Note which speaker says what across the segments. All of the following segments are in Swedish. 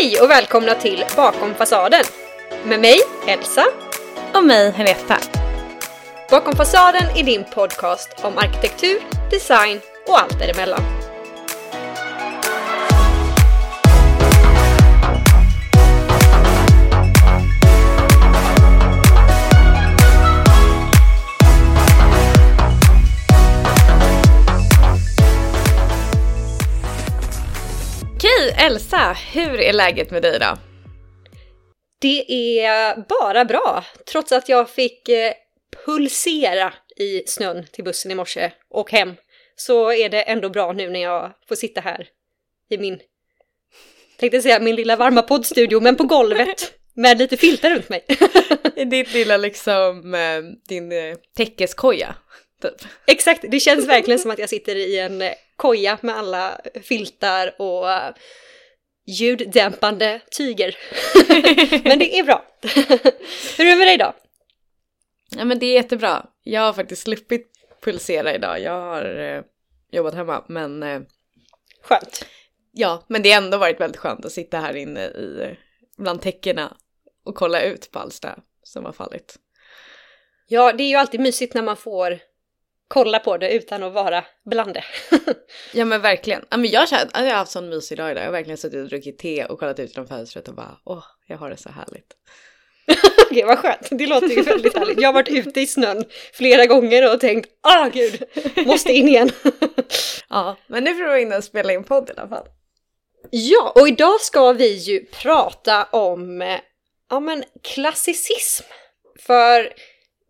Speaker 1: Hej och välkomna till Bakom fasaden! Med mig, Elsa.
Speaker 2: Och mig, Henrietta.
Speaker 1: Bakom fasaden är din podcast om arkitektur, design och allt däremellan.
Speaker 2: Elsa, hur är läget med dig då?
Speaker 1: Det är bara bra, trots att jag fick eh, pulsera i snön till bussen i morse och hem. Så är det ändå bra nu när jag får sitta här i min, tänkte säga min lilla varma poddstudio, men på golvet med lite filtar runt mig.
Speaker 2: I ditt lilla liksom, eh, din eh, täckeskoja, typ.
Speaker 1: Exakt, det känns verkligen som att jag sitter i en koja med alla filtar och ljuddämpande tyger. Men det är bra. Hur är det med dig då?
Speaker 2: Ja men det är jättebra. Jag har faktiskt sluppit pulsera idag. Jag har eh, jobbat hemma men eh,
Speaker 1: Skönt.
Speaker 2: ja, men det har ändå varit väldigt skönt att sitta här inne i bland täckena och kolla ut på allt snö som har fallit.
Speaker 1: Ja, det är ju alltid mysigt när man får kolla på det utan att vara bland det.
Speaker 2: Ja men verkligen. Ja, men jag, känner, jag har haft sån mysig dag idag. Jag har verkligen suttit och druckit te och kollat ut genom fönstret och bara åh, jag har det så härligt.
Speaker 1: Okej, vad skönt. Det låter ju väldigt härligt. Jag har varit ute i snön flera gånger och tänkt, ah gud, måste in igen.
Speaker 2: Ja, men nu får du in och spela in podd i alla fall.
Speaker 1: Ja, och idag ska vi ju prata om eh, ja, men klassicism. För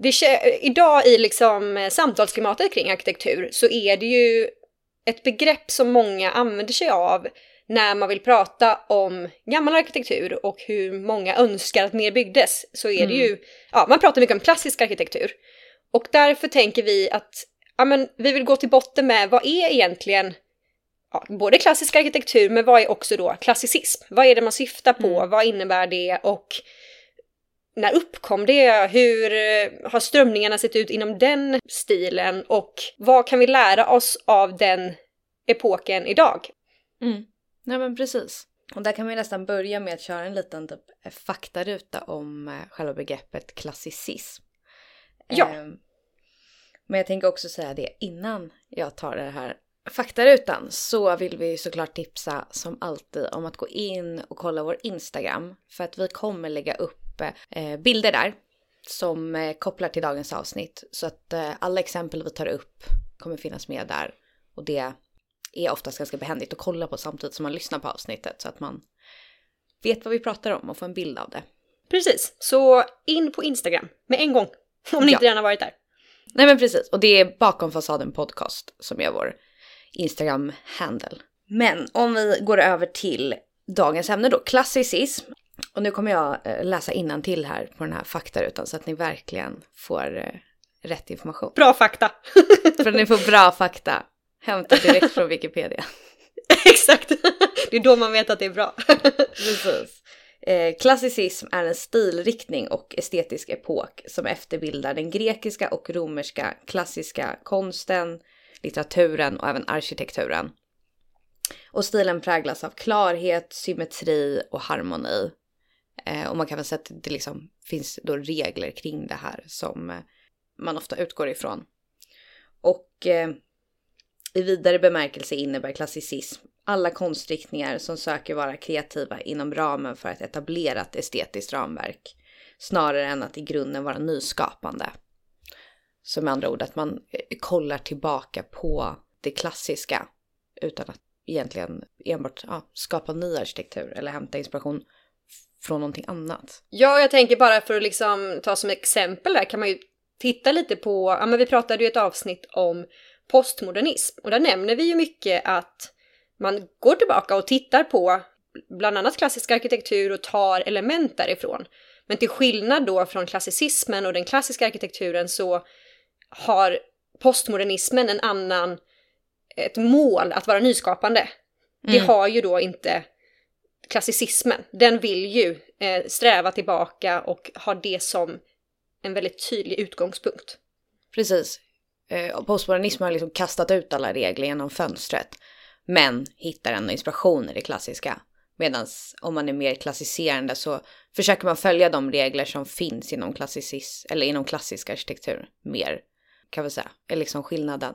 Speaker 1: det, idag i liksom eh, samtalsklimatet kring arkitektur så är det ju ett begrepp som många använder sig av när man vill prata om gammal arkitektur och hur många önskar att mer byggdes. Så är det ju, ja, man pratar mycket om klassisk arkitektur. Och därför tänker vi att ja, men vi vill gå till botten med vad är egentligen ja, både klassisk arkitektur, men vad är också då klassicism? Vad är det man syftar på? Vad innebär det? Och när uppkom det? Hur eh, har strömningarna sett ut inom den stilen? Och vad kan vi lära oss av den epoken idag?
Speaker 2: Mm. Nej men precis. Och där kan vi nästan börja med att köra en liten typ, eh, faktaruta om eh, själva begreppet klassicism.
Speaker 1: Ja.
Speaker 2: Ehm, men jag tänker också säga det innan jag tar det här faktarutan så vill vi såklart tipsa som alltid om att gå in och kolla vår Instagram för att vi kommer lägga upp eh, bilder där som eh, kopplar till dagens avsnitt så att eh, alla exempel vi tar upp kommer finnas med där och det är oftast ganska behändigt att kolla på samtidigt som man lyssnar på avsnittet så att man vet vad vi pratar om och får en bild av det.
Speaker 1: Precis, så in på Instagram med en gång om ni
Speaker 2: Ja.
Speaker 1: inte redan har varit där.
Speaker 2: Nej men precis, och det är bakom fasaden podcast som är vår Instagram-handle. Men om vi går över till dagens ämne då, klassicism. Och nu kommer jag eh, läsa till här på den här faktarutan så att ni verkligen får eh, rätt information.
Speaker 1: Bra fakta!
Speaker 2: För att ni får bra fakta hämtat direkt från Wikipedia.
Speaker 1: Exakt! Det är då man vet att det är bra.
Speaker 2: Precis. Eh, klassicism är en stilriktning och estetisk epok som efterbildar den grekiska och romerska klassiska konsten, litteraturen och även arkitekturen. Och stilen präglas av klarhet, symmetri och harmoni. Eh, och man kan väl säga att det liksom finns då regler kring det här som eh, man ofta utgår ifrån. Och eh, i vidare bemärkelse innebär klassicism alla konstriktningar som söker vara kreativa inom ramen för ett etablerat estetiskt ramverk snarare än att i grunden vara nyskapande. Så med andra ord att man eh, kollar tillbaka på det klassiska utan att egentligen enbart ja, skapa ny arkitektur eller hämta inspiration från någonting annat.
Speaker 1: Ja, jag tänker bara för att liksom ta som exempel där kan man ju titta lite på, ja men vi pratade ju ett avsnitt om postmodernism och där nämner vi ju mycket att man går tillbaka och tittar på bland annat klassisk arkitektur och tar element därifrån. Men till skillnad då från klassicismen och den klassiska arkitekturen så har postmodernismen en annan, ett mål att vara nyskapande. Det
Speaker 2: Mm.
Speaker 1: har ju då inte klassicismen. Den vill ju eh, sträva tillbaka och ha det som en väldigt tydlig utgångspunkt.
Speaker 2: Precis. Eh, postmodernismen har liksom kastat ut alla regler genom fönstret. Men hittar ändå inspiration i det klassiska. Medan om man är mer klassiserande så försöker man följa de regler som finns inom klassicis eller inom klassisk arkitektur mer. Kan vi säga, är liksom skillnaden.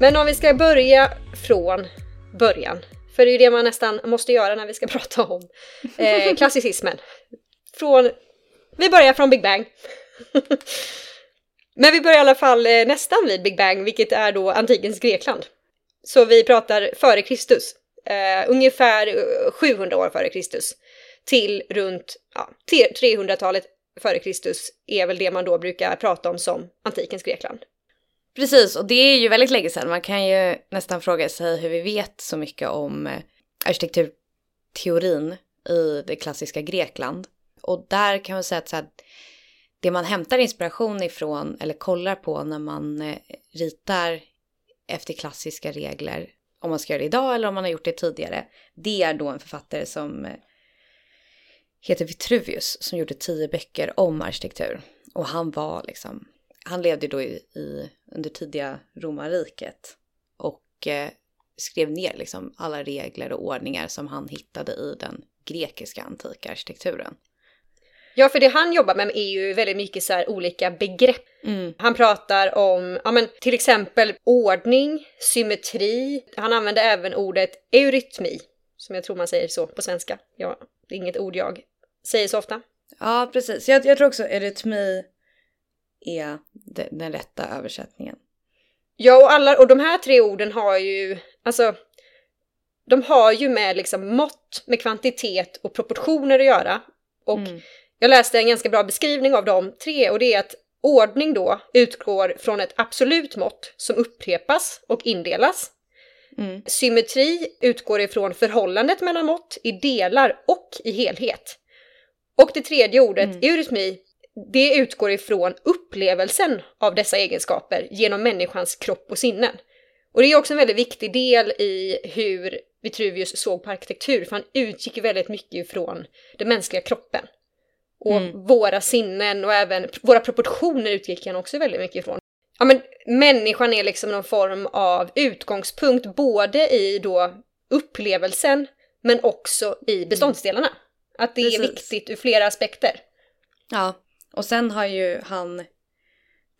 Speaker 1: Men om vi ska börja från början, för det är ju det man nästan måste göra när vi ska prata om eh, klassicismen. Från, vi börjar från Big Bang. Men vi börjar i alla fall eh, nästan vid Big Bang, vilket är då antikens Grekland. Så vi pratar före Kristus, eh, ungefär eh, 700 år före Kristus, till runt ja, 300-talet före Kristus är väl det man då brukar prata om som antikens Grekland.
Speaker 2: Precis, och det är ju väldigt länge sedan. Man kan ju nästan fråga sig hur vi vet så mycket om eh, arkitekturteorin i det klassiska Grekland. Och där kan man säga att så här, det man hämtar inspiration ifrån eller kollar på när man eh, ritar efter klassiska regler, om man ska göra det idag eller om man har gjort det tidigare, det är då en författare som eh, heter Vitruvius som gjorde tio böcker om arkitektur. Och han var liksom, han levde då i, i under tidiga romarriket och eh, skrev ner liksom alla regler och ordningar som han hittade i den grekiska antika arkitekturen.
Speaker 1: Ja, för det han jobbar med är ju väldigt mycket så här olika begrepp.
Speaker 2: Mm.
Speaker 1: Han pratar om, ja men till exempel ordning, symmetri. Han använder även ordet eurytmi, som jag tror man säger så på svenska. Ja, det är inget ord jag säger så ofta.
Speaker 2: Ja, precis. Jag, jag tror också eurytmi är de, den rätta översättningen.
Speaker 1: Ja, och, alla, och de här tre orden har ju, alltså, de har ju med liksom mått, med kvantitet och proportioner att göra. Och
Speaker 2: Mm.
Speaker 1: jag läste en ganska bra beskrivning av de tre och det är att ordning då utgår från ett absolut mått som upprepas och indelas.
Speaker 2: Mm.
Speaker 1: Symmetri utgår ifrån förhållandet mellan mått i delar och i helhet. Och det tredje ordet,
Speaker 2: Mm.
Speaker 1: eurytmi, det utgår ifrån upplevelsen av dessa egenskaper genom människans kropp och sinnen. Och det är också en väldigt viktig del i hur Vitruvius såg på arkitektur, för han utgick väldigt mycket ifrån den mänskliga kroppen. Och
Speaker 2: Mm.
Speaker 1: våra sinnen och även våra proportioner utgick han också väldigt mycket ifrån. Ja men människan är liksom någon form av utgångspunkt både i då upplevelsen men också i beståndsdelarna. Att det är
Speaker 2: Precis.
Speaker 1: viktigt ur flera aspekter.
Speaker 2: Ja, och sen har ju han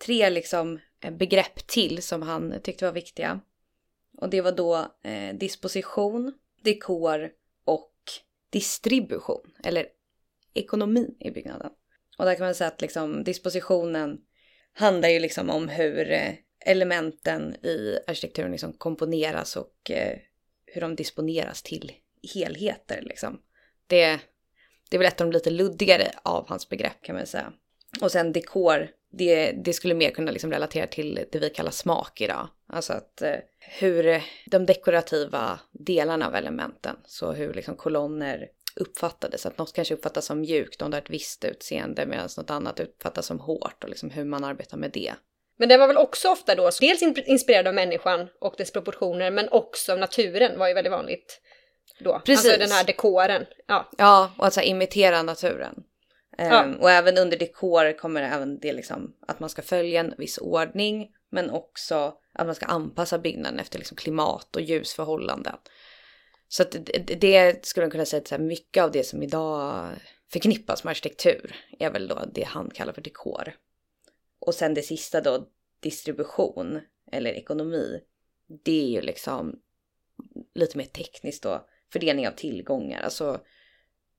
Speaker 2: tre liksom eh, begrepp till som han tyckte var viktiga. Och det var då eh, disposition, dekor och distribution, eller ekonomin i byggnaden. Och där kan man säga att liksom dispositionen handlar ju liksom om hur eh, elementen i arkitekturen liksom komponeras och eh, hur de disponeras till helheter liksom. Det, det är väl ett av de lite luddigare av hans begrepp kan man säga. Och sen dekor, det, det skulle mer kunna liksom relatera till det vi kallar smak idag. Alltså att eh, hur de dekorativa delarna av elementen, så hur liksom kolonner uppfattades. Att något kanske uppfattas som mjukt, om det har ett visst utseende, medan något annat uppfattas som hårt och liksom hur man arbetar med det.
Speaker 1: Men den var väl också ofta då dels in- inspirerad av människan och dess proportioner men också av naturen var ju väldigt vanligt då.
Speaker 2: Precis.
Speaker 1: Alltså den här dekoren. Ja,
Speaker 2: Ja, och att så här, imitera naturen. Ehm,
Speaker 1: Ja.
Speaker 2: Och även under dekor kommer även det liksom att man ska följa en viss ordning, men också att man ska anpassa byggnaden efter liksom klimat och ljusförhållanden. Så att det, det skulle man kunna säga att mycket av det som idag förknippas med arkitektur är väl då det han kallar för dekor. Och sen det sista då, distribution eller ekonomi. Det är ju liksom lite mer tekniskt då, fördelning av tillgångar. Alltså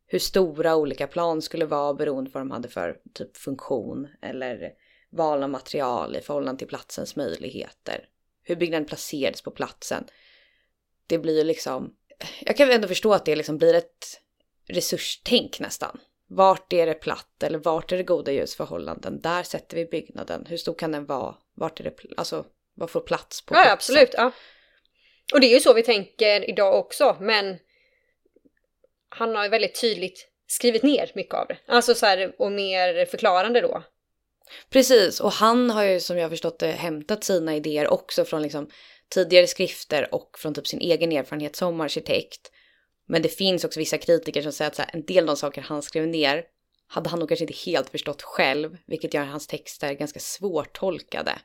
Speaker 2: hur stora olika plan skulle vara beroende på vad de hade för typ funktion eller val av material i förhållande till platsens möjligheter. Hur byggnaden placerades på platsen. Det blir ju liksom, jag kan ändå förstå att det liksom blir ett resurstänk nästan. Vart är det platt eller vart är det goda ljusförhållanden? Där sätter vi byggnaden. Hur stor kan den vara? Vart är det, alltså vad får plats på
Speaker 1: ja
Speaker 2: platsen?
Speaker 1: absolut. Ja. Och det är ju så vi tänker idag också, men han har ju väldigt tydligt skrivit ner mycket av det. Alltså så här, och mer förklarande då.
Speaker 2: Precis, och han har ju som jag förstått det hämtat sina idéer också från liksom tidigare skrifter och från typ sin egen erfarenhet som arkitekt. Men det finns också vissa kritiker som säger att här, en del av de saker han skrev ner hade han nog kanske inte helt förstått själv, vilket gör hans texter ganska svårtolkade.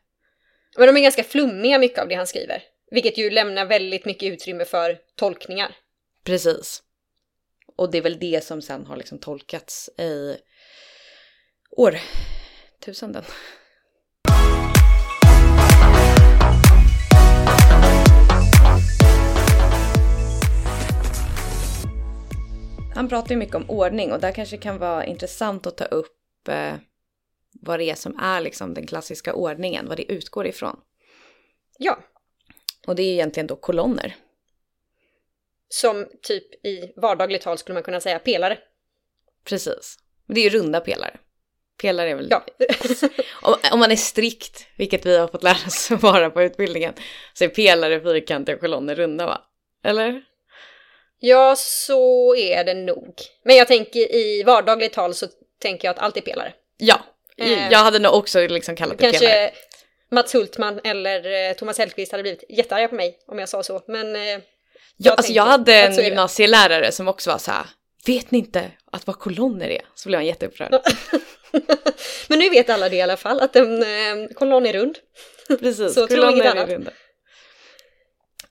Speaker 1: Men de är ganska flummiga mycket av det han skriver. Vilket ju lämnar väldigt mycket utrymme för tolkningar.
Speaker 2: Precis. Och det är väl det som sen har liksom tolkats i årtusenden. Han pratar ju mycket om ordning och där kanske kan vara intressant att ta upp eh, vad det är som är liksom den klassiska ordningen, vad det utgår ifrån.
Speaker 1: Ja,
Speaker 2: Och det är egentligen då kolonner.
Speaker 1: Som typ i vardagligt tal skulle man kunna säga pelare.
Speaker 2: Precis. Det är ju runda pelare. Pelare är väl...
Speaker 1: Ja,
Speaker 2: Om, om man är strikt, vilket vi har fått lära oss vara på utbildningen, så är pelare fyrkantiga och kolonner runda va? Eller?
Speaker 1: ja så är det nog. Men jag tänker i vardagligt tal så tänker jag att allt är pelare.
Speaker 2: Ja.
Speaker 1: Eh.
Speaker 2: Jag hade nog också liksom kallat det pelare.
Speaker 1: Kanske Mats Hultman eller eh, Thomas Hellqvist hade blivit jättearga på mig om jag sa så. Men eh,
Speaker 2: Ja, alltså jag hade en
Speaker 1: det.
Speaker 2: gymnasielärare som också var så här, vet ni inte att vad kolonner är? Så blev han jätteupprörd.
Speaker 1: Men nu vet alla det i alla fall, att en eh, kolonn är rund.
Speaker 2: Precis,
Speaker 1: Så
Speaker 2: kolonner är runda.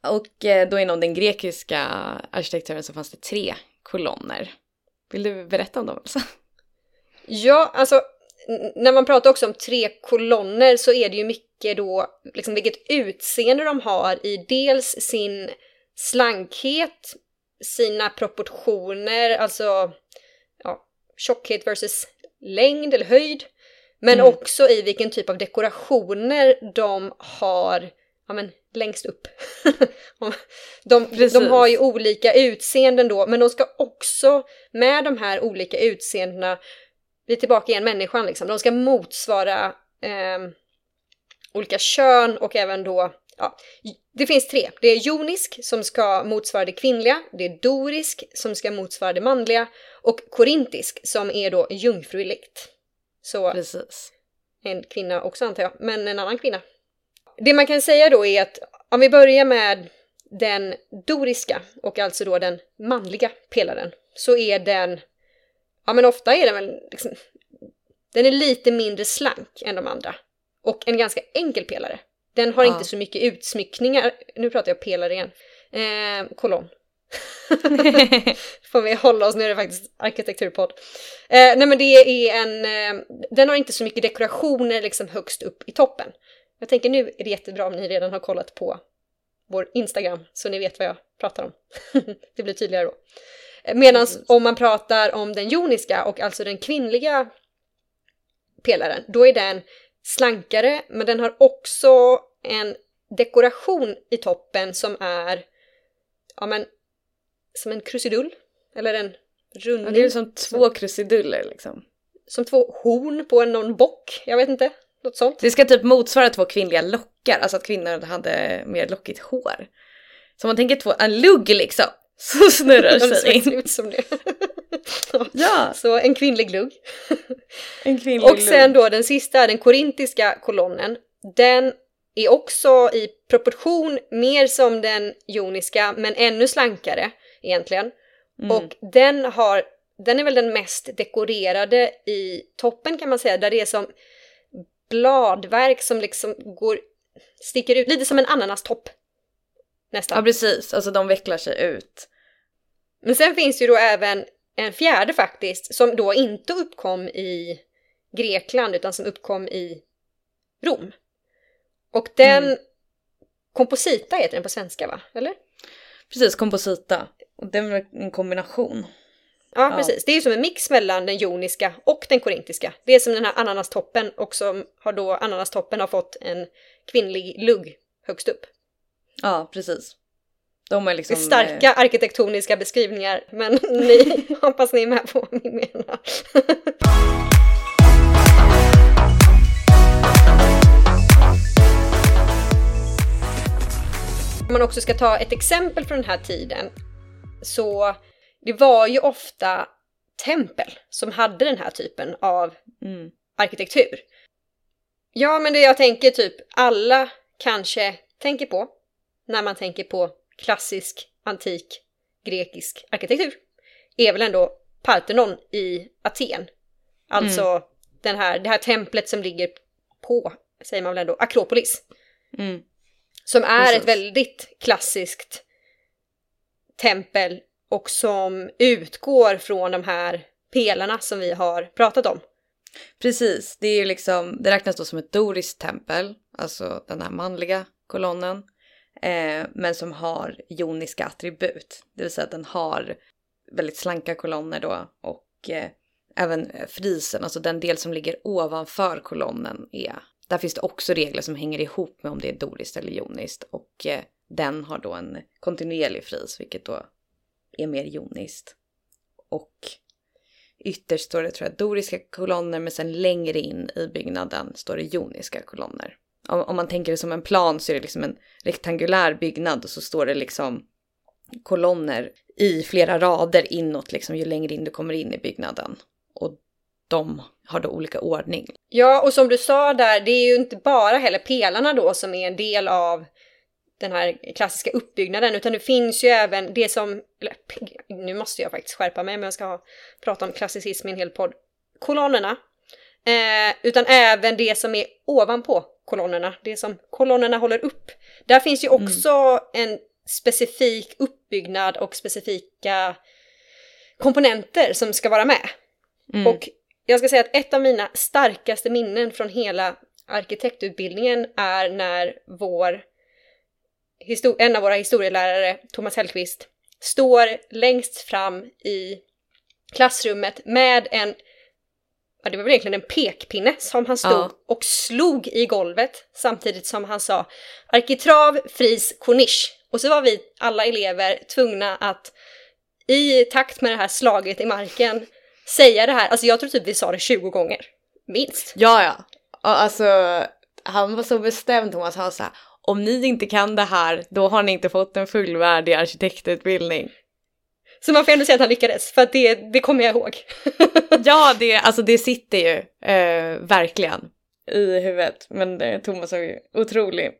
Speaker 2: Och eh, då inom den grekiska arkitekturen så fanns det tre kolonner. Vill du berätta om dem? Elsa?
Speaker 1: Ja, alltså när man pratar också om tre kolonner så är det ju mycket då liksom vilket utseende de har i dels sin slankhet, sina proportioner, alltså ja, tjockhet versus längd eller höjd. Men
Speaker 2: Mm.
Speaker 1: också i vilken typ av dekorationer de har ja, men, längst upp. de, de har ju olika utseenden då, men de ska också med de här olika utseendena vi är tillbaka igen människan liksom. De ska motsvara ehm, olika kön och även då, ja, det finns tre. Det är jonisk som ska motsvara det kvinnliga, det är dorisk som ska motsvara det manliga och korintisk som är då jungfruligt. Så
Speaker 2: Precis.
Speaker 1: en kvinna också antar jag, men en annan kvinna. Det man kan säga då är att om vi börjar med den doriska och alltså då den manliga pelaren så är den, ja men ofta är den väl liksom, den är lite mindre slank än de andra och en ganska enkel pelare. Den har
Speaker 2: Ja.
Speaker 1: inte så mycket utsmyckningar, nu pratar jag pelare igen, eh, kolonn. Får vi hålla oss, nu är det faktiskt arkitekturpodd. Eh, nej men det är en, eh, den har inte så mycket dekorationer liksom högst upp i toppen. Jag tänker nu är det jättebra om ni redan har kollat på vår Instagram så ni vet vad jag pratar om. det blir tydligare då. Medan
Speaker 2: Precis.
Speaker 1: om man pratar om den joniska och alltså den kvinnliga pelaren, då är den slankare men den har också en dekoration i toppen som är ja men som en krusidull eller en
Speaker 2: Ja,
Speaker 1: rundning.
Speaker 2: det är som två krusiduller liksom.
Speaker 1: Som två horn på en någon bock, jag vet inte, något sånt.
Speaker 2: Det ska typ motsvara två kvinnliga lockar, alltså att kvinnor hade mer lockigt hår. Så man tänker två, en lugg liksom, så snurrar sig in.
Speaker 1: ut som det.
Speaker 2: Ja,
Speaker 1: Så en kvinnlig glugg.
Speaker 2: en kvinnlig
Speaker 1: Och sen då den sista, den korintiska kolonnen. Den är också i proportion mer som den joniska, men ännu slankare egentligen.
Speaker 2: Mm.
Speaker 1: Och den har, den är väl den mest dekorerade i toppen kan man säga, där det är som bladverk som liksom går, sticker ut, lite som en ananastopp. Nästan.
Speaker 2: Ja precis, alltså de vecklar sig ut.
Speaker 1: Men sen finns ju då även en fjärde faktiskt, som då inte uppkom i Grekland utan som uppkom i Rom. Och den,
Speaker 2: Mm.
Speaker 1: komposita heter den på svenska va? Eller?
Speaker 2: Precis, komposita. Och det är en kombination.
Speaker 1: Ja,
Speaker 2: Ja.
Speaker 1: precis. Det är ju som en mix mellan den joniska och den korintiska. Det är som den här ananastoppen och som har då ananastoppen har fått en kvinnlig lugg högst upp.
Speaker 2: Ja, precis. De är
Speaker 1: Det
Speaker 2: liksom...
Speaker 1: är starka arkitektoniska beskrivningar, men ni hoppas ni är med på vad vi menar. Om man också ska ta ett exempel från den här tiden, så det var ju ofta tempel som hade den här typen av
Speaker 2: Eh, mm.
Speaker 1: arkitektur. Ja, men det jag tänker typ alla kanske tänker på när man tänker på klassisk, antik, grekisk arkitektur är väl ändå Parthenon i Aten. Alltså den här, det här templet som ligger på, säger man väl ändå, Akropolis.
Speaker 2: Mm.
Speaker 1: Som är
Speaker 2: Precis.
Speaker 1: ett väldigt klassiskt tempel och som utgår från de här pelarna som vi har pratat om.
Speaker 2: Precis, det är liksom, det räknas då som ett doriskt tempel, alltså den här manliga kolonnen, eh, men som har joniska attribut, det vill säga att den har väldigt slanka kolonner då och eh, även frisen, alltså den del som ligger ovanför kolonnen är, där finns det också regler som hänger ihop med om det är doriskt eller joniskt och eh, den har då en kontinuerlig fris, vilket då är mer joniskt. Och Ytterst står det tror jag doriska kolonner men sen längre in i byggnaden står det joniska kolonner. Om, om man tänker det som en plan så är det liksom en rektangulär byggnad och så står det liksom kolonner i flera rader inåt liksom ju längre in du kommer in i byggnaden. Och de har då olika ordning.
Speaker 1: Ja, och som du sa där, det är ju inte bara heller pelarna då som är en del av den här klassiska uppbyggnaden, utan det finns ju även det som, eller, nu måste jag faktiskt skärpa mig om jag ska ha, prata om klassicism i en hel podd, kolonnerna. Eh, utan även det som är ovanpå kolonnerna, det som kolonnerna håller upp. Där finns ju också en specifik uppbyggnad och specifika komponenter som ska vara med.
Speaker 2: Mm.
Speaker 1: Och jag ska säga att ett av mina starkaste minnen från hela arkitektutbildningen är när vår en av våra historielärare, Thomas Hellqvist, står längst fram i klassrummet med en, ja det var väl egentligen en pekpinne som han stod
Speaker 2: Ja.
Speaker 1: och slog i golvet samtidigt som han sa arkitrav, fris, kornisch. Och så var vi alla elever tvungna att i takt med det här slaget i marken säga det här. Alltså jag tror typ vi sa det 20 gånger. Minst.
Speaker 2: Ja, ja. Alltså, han var så bestämd Thomas. Han sa om ni inte kan det här, då har ni inte fått en fullvärdig arkitektutbildning.
Speaker 1: Så man får ändå säga att han lyckades, för det, det kommer jag ihåg.
Speaker 2: Ja, det, alltså det sitter ju eh, verkligen i huvudet. Men eh, Thomas var ju otrolig.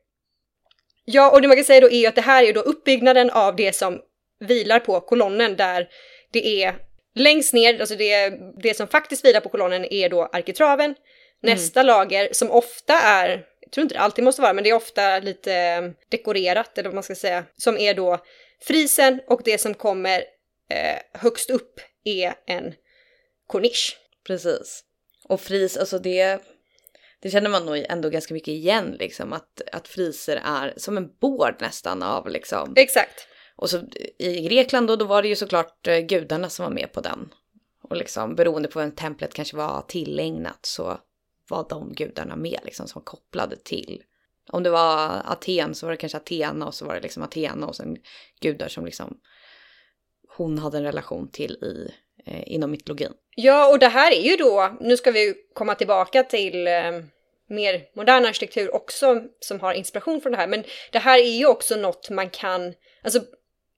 Speaker 1: Ja, och det man kan säga då är ju att det här är då uppbyggnaden av det som vilar på kolonnen där det är längst ner, alltså det, det som faktiskt vilar på kolonnen är då arkitraven. Nästa lager som ofta är, jag tror inte det alltid måste vara, men det är ofta lite eh, dekorerat eller vad man ska säga, som är då frisen och det som kommer eh, högst upp är en kornisch.
Speaker 2: Precis. Och fris, alltså det, det känner man nog ändå ganska mycket igen liksom. Att, att friser är som en bård nästan av liksom.
Speaker 1: Exakt.
Speaker 2: Och så i Grekland då, då var det ju såklart eh, gudarna som var med på den. Och liksom beroende på vem templet kanske var tillägnat så var de gudarna med liksom som kopplade till. Om det var Aten så var det kanske Athena och så var det liksom Athena och sen gudar som liksom hon hade en relation till i, eh, inom mytologin.
Speaker 1: Ja, och det här är ju då, nu ska vi komma tillbaka till eh, mer modern arkitektur också som har inspiration från det här, men det här är ju också något man kan, alltså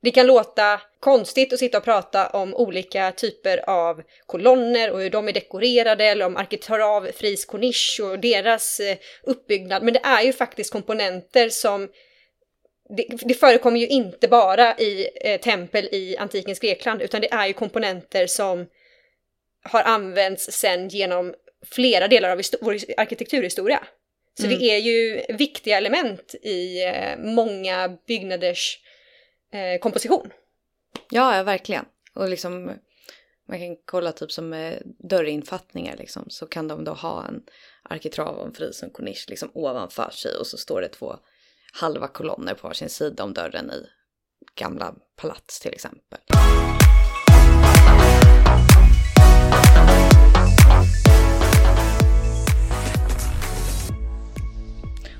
Speaker 1: det kan låta konstigt att sitta och prata om olika typer av kolonner och hur de är dekorerade eller om arkitrav, fris, kornisch och deras eh, uppbyggnad, men det är ju faktiskt komponenter som det, det förekommer ju inte bara i eh, tempel i antikens Grekland, utan det är ju komponenter som har använts sen genom flera delar av vår arkitekturhistoria. Så
Speaker 2: Mm.
Speaker 1: det är ju viktiga element i eh, många byggnaders eh, komposition.
Speaker 2: Ja, ja, verkligen. Och liksom man kan kolla typ som eh, dörrinfattningar liksom så kan de då ha en arkitrav och en fris och en kornisch liksom ovanför sig och så står det två halva kolonner på varsin sida om dörren i gamla palats till exempel.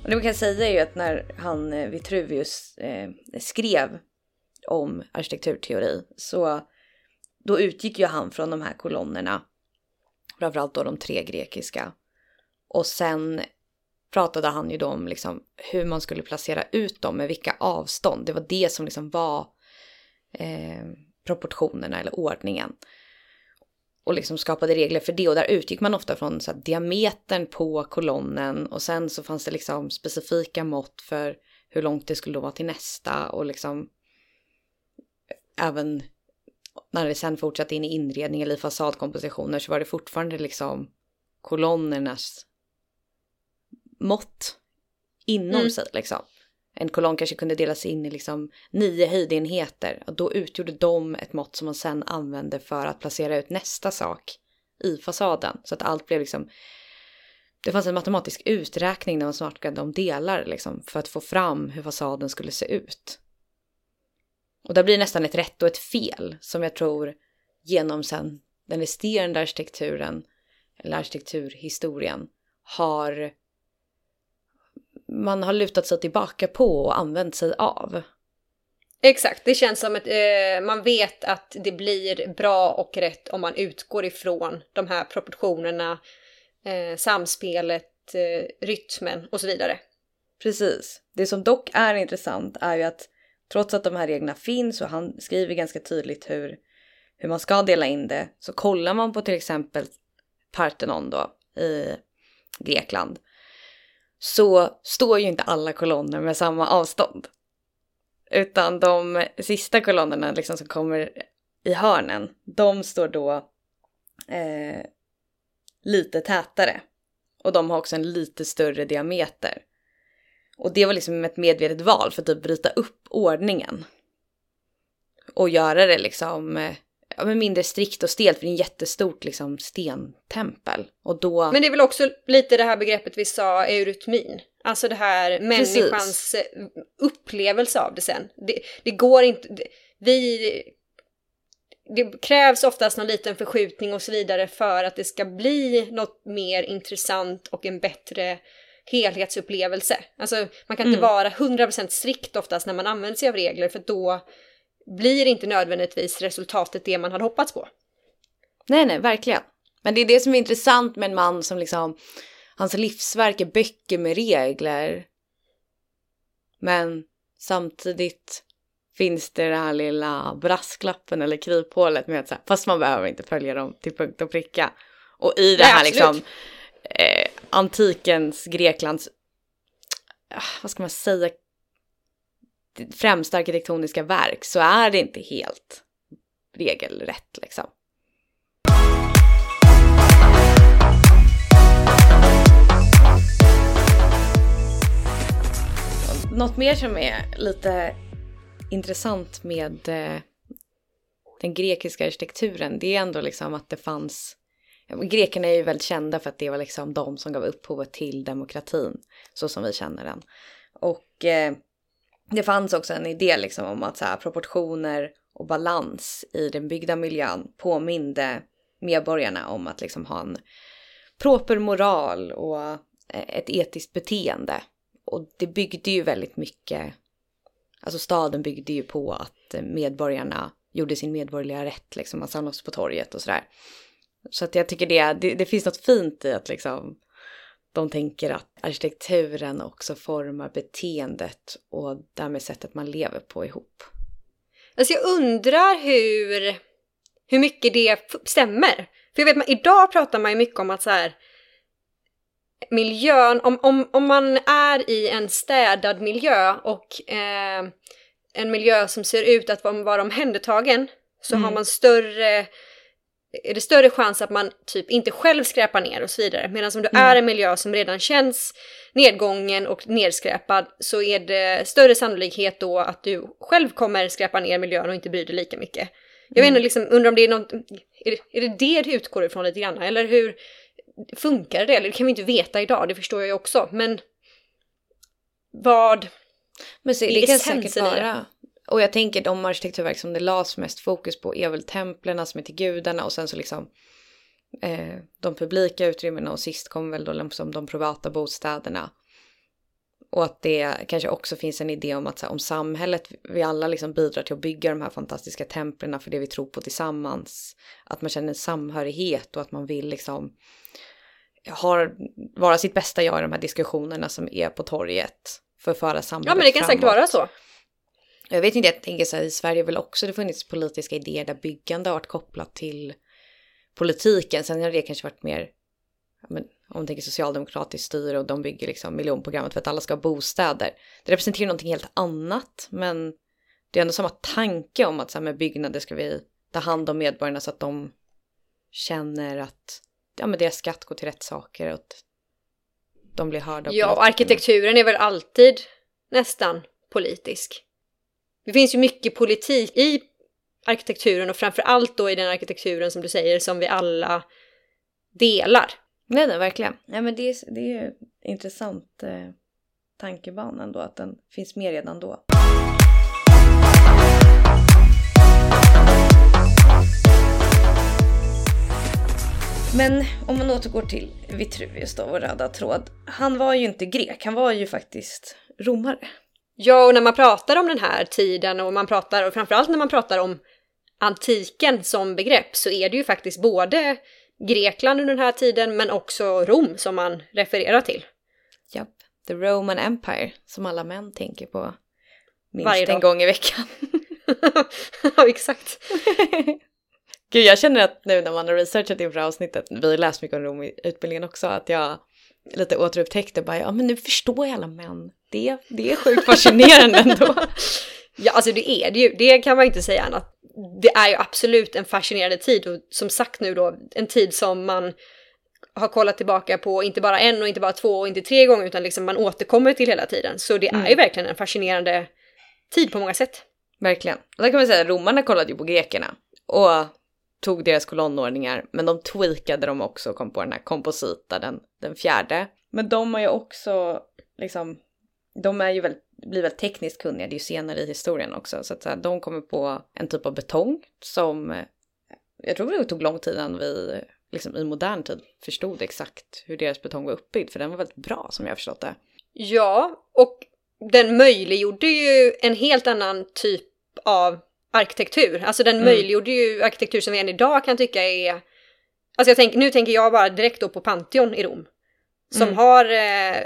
Speaker 2: Och det man kan säga är ju att när han eh, Vitruvius eh, skrev om arkitekturteori så då utgick ju han från de här kolonnerna. Framförallt då de tre grekiska. Och sen pratade han ju då om liksom hur man skulle placera ut dem med vilka avstånd. Det var det som liksom var eh, proportionerna eller ordningen. Och liksom skapade regler för det och där utgick man ofta från så här, diametern på kolonnen och sen så fanns det liksom specifika mått för hur långt det skulle då vara till nästa och liksom eh, även när det sen fortsatte in i inredning eller i fasadkompositioner så var det fortfarande liksom kolonnernas mått inom
Speaker 1: Mm.
Speaker 2: sig liksom. En kolonn kanske kunde delas in i liksom nio höjdenheter och då utgjorde de ett mått som man sen använde för att placera ut nästa sak i fasaden. Så att allt blev liksom det fanns en matematisk uträkning när man smartade om delar liksom, för att få fram hur fasaden skulle se ut. Och där blir det nästan ett rätt och ett fel som jag tror genom sen den resterande arkitekturen eller arkitekturhistorien har man har lutat sig tillbaka på och använt sig av.
Speaker 1: Exakt, det känns som att eh, man vet att det blir bra och rätt om man utgår ifrån de här proportionerna, eh, samspelet, eh, rytmen och så vidare.
Speaker 2: Precis. Det som dock är intressant är ju att trots att de här reglerna finns och han skriver ganska tydligt hur, hur man ska dela in det så kollar man på till exempel Parthenon då i Grekland så står ju inte alla kolonner med samma avstånd. Utan de sista kolonnerna liksom som kommer i hörnen, de står då eh, lite tätare. Och de har också en lite större diameter. Och det var liksom ett medvetet val för att typ bryta upp ordningen. Och göra det liksom eh, ja, men mindre strikt och stelt för det är en jättestort liksom stentempel. Och då...
Speaker 1: Men det är väl också lite det här begreppet vi sa, eurytmin. Alltså det här människans eh, upplevelse av det sen. Det, det går inte, det, vi... Det krävs oftast någon liten förskjutning och så vidare för att det ska bli något mer intressant och en bättre helhetsupplevelse. Alltså man kan inte
Speaker 2: Mm.
Speaker 1: vara 100% strikt oftast när man använder sig av regler för då blir inte nödvändigtvis resultatet det man hade hoppats på.
Speaker 2: Nej, nej, verkligen. Men det är det som är intressant med en man som liksom, hans livsverk är böcker med regler. Men samtidigt finns det den här lilla brasklappen eller kryphålet med att så här, fast man behöver inte följa dem till punkt och pricka. Och i det här liksom eh, antikens Greklands, ah, vad ska man säga, främsta arkitektoniska verk så är det inte helt regelrätt liksom. Något mer som är lite intressant med eh, den grekiska arkitekturen, det är ändå liksom att det fanns Grekerna är ju väldigt kända för att det var liksom de som gav upphovet till demokratin, så som vi känner den. Och eh, det fanns också en idé liksom om att så här, proportioner och balans i den byggda miljön påminde medborgarna om att liksom ha en proper moral och eh, ett etiskt beteende. Och det byggde ju väldigt mycket, alltså staden byggde ju på att medborgarna gjorde sin medborgerliga rätt, liksom man samlades på torget och sådär. Så att jag tycker det, det, det finns något fint i att liksom de tänker att arkitekturen också formar beteendet och därmed sättet man lever på ihop.
Speaker 1: Alltså jag undrar hur, hur mycket det stämmer. För jag vet, man, idag pratar man ju mycket om att så här miljön, om, om, om man är i en städad miljö och eh, en miljö som ser ut att vara omhändertagen så
Speaker 2: Mm.
Speaker 1: har man större är det större chans att man typ inte själv skräpar ner och så vidare. Medan om du
Speaker 2: Mm.
Speaker 1: är en miljö som redan känns nedgången och nedskräpad så är det större sannolikhet då att du själv kommer skräpa ner miljön och inte bryr dig lika mycket. Jag vet
Speaker 2: Mm.
Speaker 1: inte, liksom, undrar om det är något, är det, är det det du utgår ifrån lite grann? Eller hur funkar det? Eller det kan vi inte veta idag, det förstår jag ju också. Men vad,
Speaker 2: Men så, det kan säkert vara. Och jag tänker de arkitekturverk som det lades mest fokus på är väl templerna som är till gudarna och sen så liksom eh, de publika utrymmena och sist kom väl då liksom de privata bostäderna. Och att det kanske också finns en idé om att så här, om samhället, vi alla liksom bidrar till att bygga de här fantastiska templerna för det vi tror på tillsammans. Att man känner en samhörighet och att man vill liksom har, vara sitt bästa jag i de här diskussionerna som är på torget. För att föra samhället
Speaker 1: ja men det kan säkert
Speaker 2: framåt.
Speaker 1: vara så.
Speaker 2: Jag vet inte, jag tänker så här, i Sverige väl också det funnits politiska idéer där byggande har varit kopplat till politiken. Sen har det kanske varit mer, men, om man tänker socialdemokratiskt styre och de bygger liksom miljonprogrammet för att alla ska ha bostäder. Det representerar någonting helt annat, men det är ändå samma tanke om att så här, med byggnader ska vi ta hand om medborgarna så att de känner att ja, men deras skatt går till rätt saker och att de blir hörda.
Speaker 1: Ja, arkitekturen är väl alltid nästan politisk. Det finns ju mycket politik i arkitekturen och framför allt då i den arkitekturen som du säger som vi alla delar.
Speaker 2: Nej, nej, verkligen. Ja, men det är, det är ju intressant eh, tankebana ändå, att den finns med redan då. Men om man återgår till Vitruvius då, vår röda tråd. Han var ju inte grek, han var ju faktiskt romare.
Speaker 1: Ja, och när man pratar om den här tiden och man pratar, och framförallt när man pratar om antiken som begrepp så är det ju faktiskt både Grekland under den här tiden men också Rom som man refererar till.
Speaker 2: Japp. The Roman Empire, som alla män tänker på minst
Speaker 1: Varje
Speaker 2: en
Speaker 1: dag.
Speaker 2: gång i veckan.
Speaker 1: ja, exakt.
Speaker 2: Gud, jag känner att nu när man har researchat inför avsnittet, vi har läst mycket om Rom i utbildningen också, att jag lite återupptäckte bara, ja men nu förstår jag alla män. Det, det är sjukt fascinerande ändå.
Speaker 1: Ja, alltså det är det ju. Det kan man inte säga annat. Det är ju absolut en fascinerande tid och som sagt nu då en tid som man har kollat tillbaka på inte bara en och inte bara två och inte tre gånger utan liksom man återkommer till hela tiden. Så det är
Speaker 2: Mm.
Speaker 1: ju verkligen en fascinerande tid på många sätt.
Speaker 2: Verkligen. Och där kan man säga att romarna kollade ju på grekerna och tog deras kolonnordningar, men de tweakade dem också och kom på den här komposita, den, den fjärde. Men de har ju också liksom, de är ju väldigt, blir väl tekniskt kunniga, det är ju senare i historien också, så att så här, de kommer på en typ av betong som eh, jag tror det tog lång tid innan vi liksom i modern tid förstod exakt hur deras betong var uppbyggd, för den var väldigt bra som jag har förstått det.
Speaker 1: Ja, och den möjliggjorde ju en helt annan typ av arkitektur. Alltså den
Speaker 2: Mm.
Speaker 1: möjliggjorde ju arkitektur som vi än idag kan tycka är... Alltså jag tänker, nu tänker jag bara direkt då på Pantheon i Rom. Som
Speaker 2: Mm.
Speaker 1: har, eh, eh,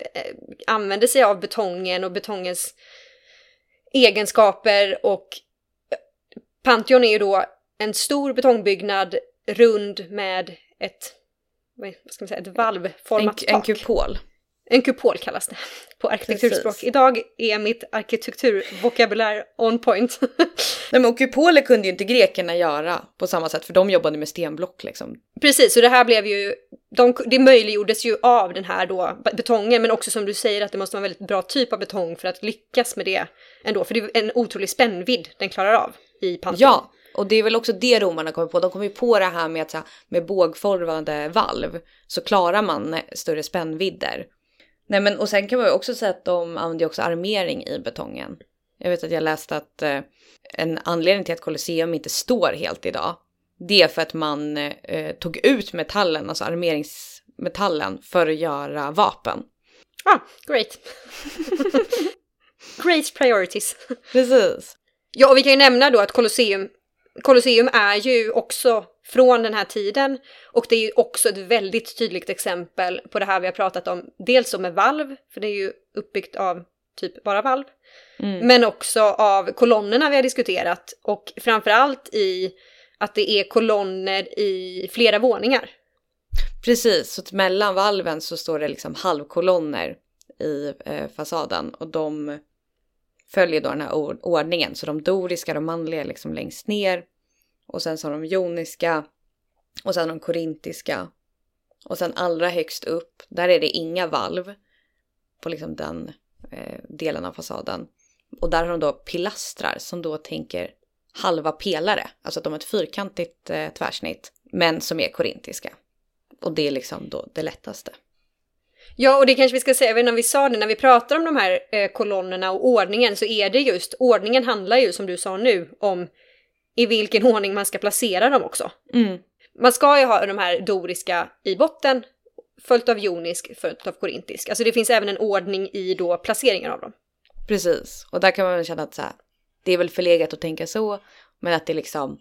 Speaker 1: använder sig av betongen och betongens egenskaper och eh, Pantheon är ju då en stor betongbyggnad rund med ett, vad ska man säga, ett
Speaker 2: En,
Speaker 1: valvformat
Speaker 2: en
Speaker 1: tak.
Speaker 2: kupol.
Speaker 1: En kupol kallas det på arkitekturspråk.
Speaker 2: Precis.
Speaker 1: Idag är mitt arkitekturvokabulär on point.
Speaker 2: Nej men och kupoler kunde ju inte grekerna göra på samma sätt för de jobbade med stenblock liksom.
Speaker 1: Precis, så det här blev ju, de, det möjliggjordes ju av den här då betongen, men också som du säger att det måste vara en väldigt bra typ av betong för att lyckas med det ändå, för det är en otrolig spännvidd den klarar av i Pantheon.
Speaker 2: Ja, och det är väl också det romarna kommer på. De kommer ju på det här med att med bågformade valv så klarar man större spännvidder. Nej men och sen kan man ju också säga att de använder också armering i betongen. Jag vet att jag läste att eh, en anledning till att Colosseum inte står helt idag, det är för att man eh, tog ut metallen, alltså armeringsmetallen, för att göra vapen.
Speaker 1: Ah, great. great priorities.
Speaker 2: Precis.
Speaker 1: Ja, och vi kan ju nämna då att Colosseum, Colosseum är ju också från den här tiden och det är ju också ett väldigt tydligt exempel på det här vi har pratat om. Dels med valv, för det är ju uppbyggt av typ bara valv,
Speaker 2: Mm.
Speaker 1: men också av kolonnerna vi har diskuterat och framförallt i att det är kolonner i flera våningar.
Speaker 2: Precis, så mellan valven så står det liksom halvkolonner i eh, fasaden och de följer då den här ordningen. Så de doriska, de manliga är liksom längst ner och sen så har de joniska och sen de korintiska och sen allra högst upp, där är det inga valv på liksom den eh, delen av fasaden. Och där har de då pilastrar som då tänker halva pelare, alltså att de har ett fyrkantigt eh, tvärsnitt, men som är korintiska. Och det är liksom då det lättaste.
Speaker 1: Ja, och det kanske vi ska säga, om vi sa det, när vi pratar om de här eh, kolonnerna och ordningen så är det just, ordningen handlar ju som du sa nu om i vilken ordning man ska placera dem också.
Speaker 2: Mm.
Speaker 1: Man ska ju ha de här doriska i botten, följt av jonisk, följt av korintisk. Alltså det finns även en ordning i då placeringen av dem.
Speaker 2: Precis, och där kan man väl känna att så här, det är väl förlegat att tänka så, men att det är liksom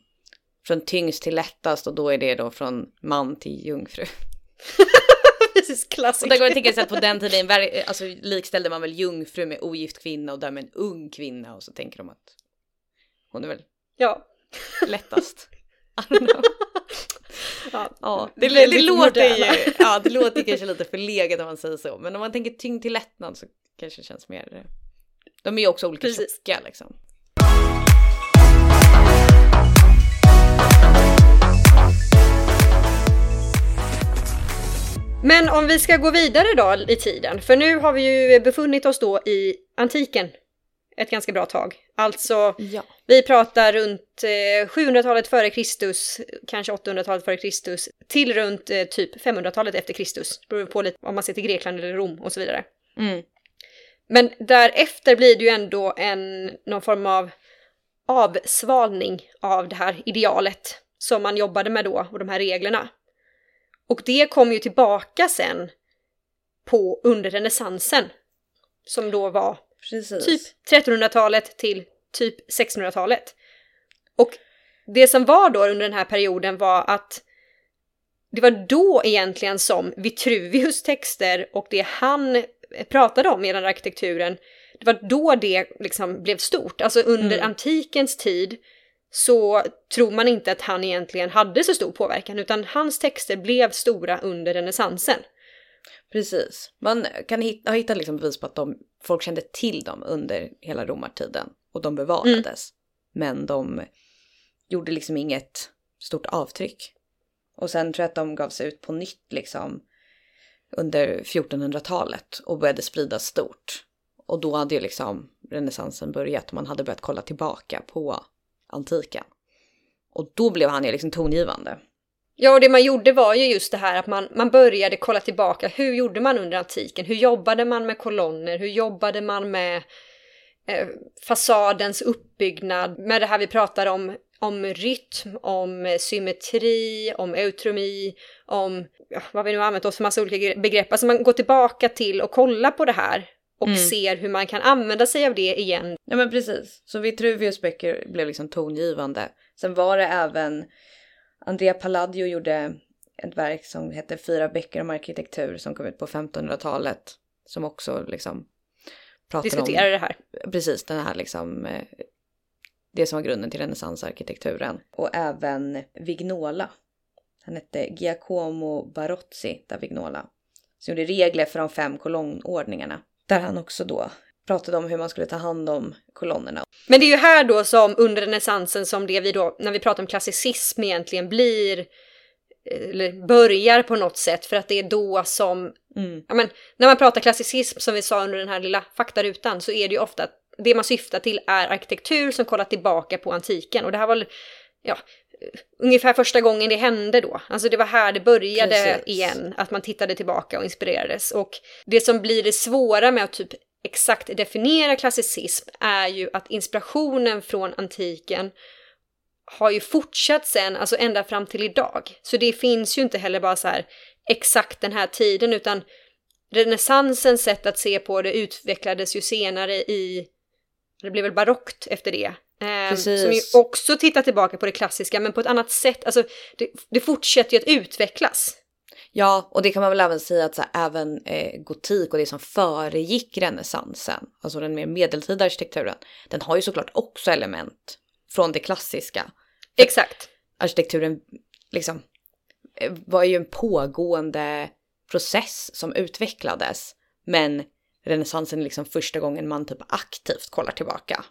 Speaker 2: från tyngst till lättast och då är det då från man till jungfru.
Speaker 1: Precis,
Speaker 2: Och
Speaker 1: klassiker.
Speaker 2: där går det att på den tiden alltså, likställde man väl jungfru med ogift kvinna och därmed en ung kvinna och så tänker de att hon är väl
Speaker 1: Ja.
Speaker 2: lättast.
Speaker 1: Ja.
Speaker 2: Ja, det, det,
Speaker 1: Väldigt
Speaker 2: låter ju, ja, det låter kanske lite förlegat om man säger så, men om man tänker tyngd till lättnad så kanske det känns mer. De är ju också olika
Speaker 1: Precis.
Speaker 2: tjocka liksom.
Speaker 1: Men om vi ska gå vidare då i tiden, för nu har vi ju befunnit oss då i antiken ett ganska bra tag. Alltså,
Speaker 2: Ja.
Speaker 1: vi pratar runt eh, 700-talet före Kristus, kanske 800-talet före Kristus, till runt eh, typ 500-talet efter Kristus. Beror på lite om man ser till Grekland eller Rom och så vidare.
Speaker 2: Mm.
Speaker 1: Men därefter blir det ju ändå en, någon form av avsvalning av det här idealet som man jobbade med då och de här reglerna. Och det kom ju tillbaka sen på under renässansen som då var
Speaker 2: Precis.
Speaker 1: typ 1300-talet till typ 1600-talet. Och det som var då under den här perioden var att det var då egentligen som Vitruvius texter och det han pratade om i den arkitekturen, det var då det liksom blev stort. Alltså under
Speaker 2: Mm.
Speaker 1: antikens tid så tror man inte att han egentligen hade så stor påverkan, utan hans texter blev stora under renässansen.
Speaker 2: Precis. Man kan hitta, har hittat liksom bevis på att de, folk kände till dem under hela romartiden och de bevarades. Men de gjorde liksom inget stort avtryck. Och sen tror jag att de gav sig ut på nytt liksom under 1400-talet och började spridas stort. Och då hade ju liksom renässansen börjat och man hade börjat kolla tillbaka på antiken. Och då blev han ju liksom tongivande.
Speaker 1: Ja, och det man gjorde var ju just det här att man, man började kolla tillbaka. Hur gjorde man under antiken? Hur jobbade man med kolonner? Hur jobbade man med eh, fasadens uppbyggnad? Med det här vi pratar om, om rytm, om symmetri, om eutromi, om ja, vad vi nu har använt oss för massa olika begrepp. Alltså man går tillbaka till och kollar på det här och
Speaker 2: Mm.
Speaker 1: ser hur man kan använda sig av det igen.
Speaker 2: Ja men precis. Så Vitruvius böcker blev liksom tongivande. Sen var det även Andrea Palladio gjorde ett verk som hette Fyra böcker om arkitektur som kom ut på 1500-talet. Som också liksom pratade
Speaker 1: Diskutera det här.
Speaker 2: om precis den här liksom eh, det som var grunden till renässansarkitekturen. Och även Vignola. Han hette Giacomo Barozzi da Vignola. Som gjorde regler för de fem kolonnordningarna. Där han också då pratade om hur man skulle ta hand om kolonnerna.
Speaker 1: Men det är ju här då som under renässansen som det vi då, när vi pratar om klassicism egentligen blir, eh, eller börjar på något sätt, för att det är då som,
Speaker 2: Mm.
Speaker 1: ja men, när man pratar klassicism som vi sa under den här lilla faktarutan så är det ju ofta att det man syftar till är arkitektur som kollar tillbaka på antiken och det här var, ja, ungefär första gången det hände då. Alltså det var här det började
Speaker 2: Precis.
Speaker 1: igen, att man tittade tillbaka och inspirerades. Och det som blir det svåra med att typ exakt definiera klassicism är ju att inspirationen från antiken har ju fortsatt sen, alltså ända fram till idag. Så det finns ju inte heller bara så här exakt den här tiden, utan renässansens sätt att se på det utvecklades ju senare i, det blev väl barockt efter det.
Speaker 2: Precis.
Speaker 1: som ju också tittar tillbaka på det klassiska, men på ett annat sätt. Alltså, det, det fortsätter ju att utvecklas.
Speaker 2: Ja, och det kan man väl även säga att så här, även eh, gotik och det som föregick renässansen, alltså den mer medeltida arkitekturen, den har ju såklart också element från det klassiska.
Speaker 1: Exakt.
Speaker 2: Arkitekturen liksom eh, var ju en pågående process som utvecklades, men renässansen är liksom första gången man typ aktivt kollar tillbaka.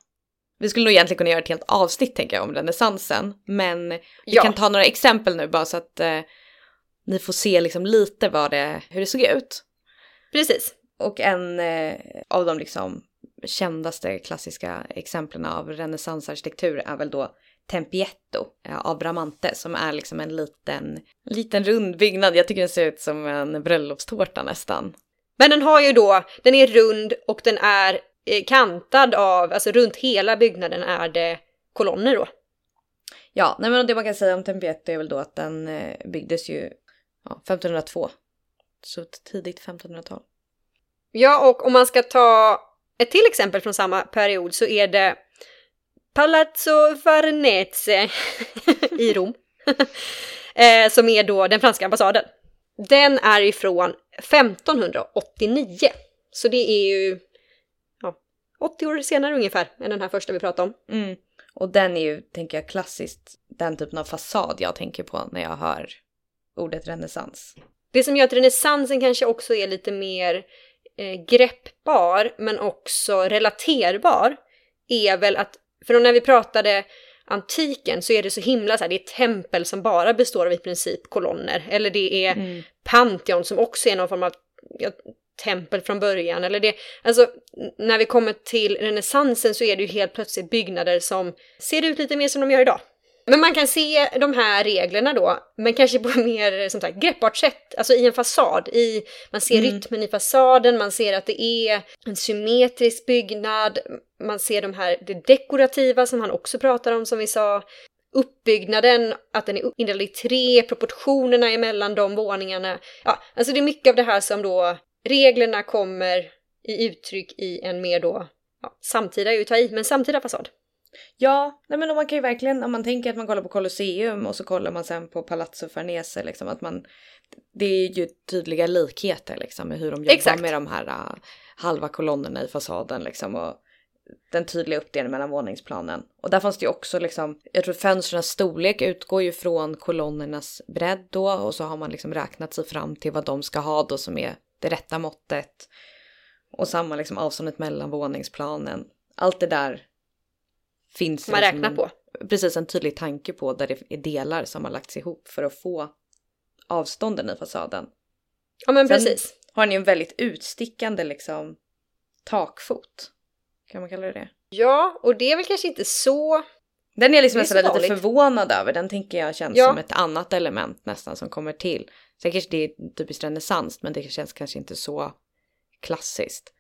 Speaker 2: Vi skulle nog egentligen kunna göra ett helt avsnitt tänker jag om renässansen, men vi
Speaker 1: Ja.
Speaker 2: kan ta några exempel nu bara så att eh, ni får se liksom lite vad det, hur det såg ut.
Speaker 1: Precis.
Speaker 2: Och en eh, av de liksom kändaste klassiska exemplen av renässansarkitektur är väl då Tempietto eh, av Bramante som är liksom en liten, liten rund byggnad. Jag tycker den ser ut som en bröllopstårta nästan.
Speaker 1: Men den har ju då, den är rund och den är kantad av, alltså runt hela byggnaden är det kolonner då.
Speaker 2: Ja, nej men det man kan säga om Tempietto är väl då att den eh, byggdes ju ja, 1502. Så tidigt 1500-tal.
Speaker 1: Ja, och om man ska ta ett till exempel från samma period så är det Palazzo Farnese i Rom. eh, som är då den franska ambassaden. Den är ifrån 1589. Så det är ju 80 år senare ungefär än den här första vi pratade om.
Speaker 2: Mm. Och den är ju, tänker jag, klassiskt den typen av fasad jag tänker på när jag hör ordet renässans.
Speaker 1: Det som gör att renässansen kanske också är lite mer eh, greppbar men också relaterbar är väl att, för när vi pratade antiken så är det så himla så här, det är tempel som bara består av i princip kolonner. Eller det är
Speaker 2: Mm.
Speaker 1: Pantheon som också är någon form av ja, tempel från början. Eller det, alltså när vi kommer till renässansen så är det ju helt plötsligt byggnader som ser ut lite mer som de gör idag. Men man kan se de här reglerna då, men kanske på mer som sagt greppbart sätt, alltså i en fasad. I, man ser
Speaker 2: Mm.
Speaker 1: rytmen i fasaden, man ser att det är en symmetrisk byggnad, man ser de här, det dekorativa som han också pratar om som vi sa, uppbyggnaden, att den är indelad i tre, proportionerna emellan de våningarna. Ja, alltså det är mycket av det här som då reglerna kommer i uttryck i en mer då, ja, samtida är ju ta i, men samtida fasad.
Speaker 2: Ja, nej men man kan ju verkligen, om man tänker att man kollar på Colosseum och så kollar man sen på Palazzo Farnese, liksom att man, det är ju tydliga likheter liksom med hur de jobbar
Speaker 1: Exakt.
Speaker 2: med de här uh, halva kolonnerna i fasaden liksom och den tydliga uppdelningen mellan våningsplanen. Och där fanns det ju också liksom, jag tror fönstrens storlek utgår ju från kolonnernas bredd då och så har man liksom räknat sig fram till vad de ska ha då som är det rätta måttet. Och samma liksom avståndet mellan våningsplanen. Allt det där finns
Speaker 1: Man
Speaker 2: liksom
Speaker 1: räknar
Speaker 2: en,
Speaker 1: på.
Speaker 2: precis en tydlig tanke på där det är delar som har lagts ihop för att få avstånden i fasaden.
Speaker 1: Ja men
Speaker 2: Sen-
Speaker 1: precis.
Speaker 2: Har ni en väldigt utstickande liksom takfot? Kan man kalla det det?
Speaker 1: Ja, och det är väl kanske inte så...
Speaker 2: Den är liksom
Speaker 1: är
Speaker 2: nästan lite förvånad över. Den tänker jag känns
Speaker 1: Ja.
Speaker 2: som ett annat element nästan som kommer till. Sen kanske det är typiskt renässans men det känns kanske inte så klassiskt.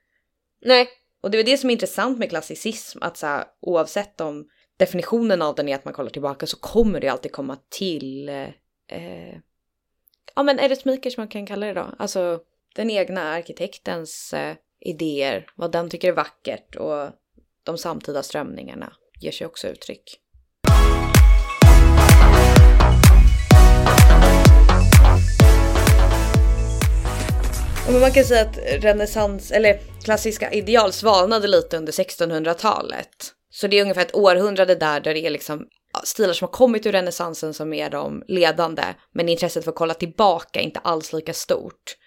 Speaker 1: Nej,
Speaker 2: Och det är det som är intressant med klassicism, att så här, oavsett om definitionen av den är att man kollar tillbaka så kommer det alltid komma till, eh, eh ja men eurytmiker som man kan kalla det då, alltså den egna arkitektens eh, idéer, vad den tycker är vackert och de samtida strömningarna ger sig också uttryck. Men man kan säga att renässans, eller klassiska ideal svalnade lite under 1600-talet. Så det är ungefär ett århundrade där, där det är liksom stilar som har kommit ur renässansen som är de ledande. Men intresset för att kolla tillbaka är inte alls lika stort.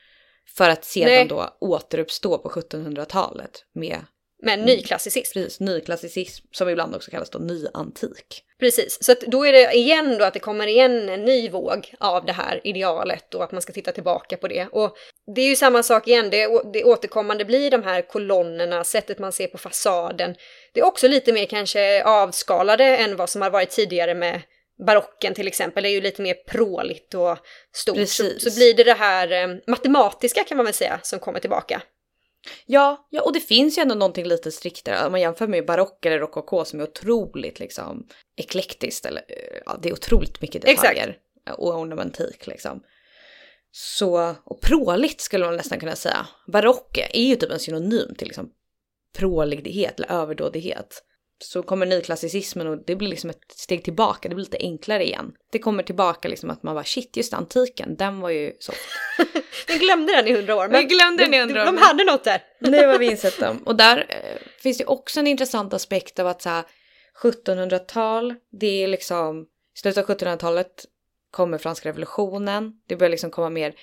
Speaker 2: För att sedan
Speaker 1: Nej.
Speaker 2: då återuppstå på 1700-talet med
Speaker 1: men ny klassicism.
Speaker 2: precis, nyklassicism som ibland också kallas då nyantik.
Speaker 1: Precis, så att då är det igen då att det kommer igen en ny våg av det här idealet och att man ska titta tillbaka på det. Och det är ju samma sak igen, det, det återkommande blir de här kolonnerna, sättet man ser på fasaden. Det är också lite mer kanske avskalade än vad som har varit tidigare med barocken till exempel. Det är ju lite mer pråligt och stort. Så, så blir det det här eh, matematiska kan man väl säga som kommer tillbaka.
Speaker 2: Ja, ja, och det finns ju ändå någonting lite striktare. Om man jämför med barock eller rokoko som är otroligt liksom eklektiskt. Eller, eh, ja, det är otroligt mycket
Speaker 1: Exakt.
Speaker 2: detaljer. Och ornamentik liksom. Så, och pråligt skulle man nästan kunna säga. Barock är ju typ en synonym till liksom prålighet eller överdådighet. Så kommer nyklassicismen och det blir liksom ett steg tillbaka, det blir lite enklare igen. Det kommer tillbaka liksom att man bara shit, just antiken, den var ju så
Speaker 1: Vi glömde den i hundra år.
Speaker 2: Vi glömde den i 100 år,
Speaker 1: De
Speaker 2: men-
Speaker 1: hade något där.
Speaker 2: Nu har vi insett dem. Och där eh, finns det också en intressant aspekt av att så här, 1700-tal, det är liksom, slutet av 1700-talet kommer franska revolutionen. Det börjar liksom komma mer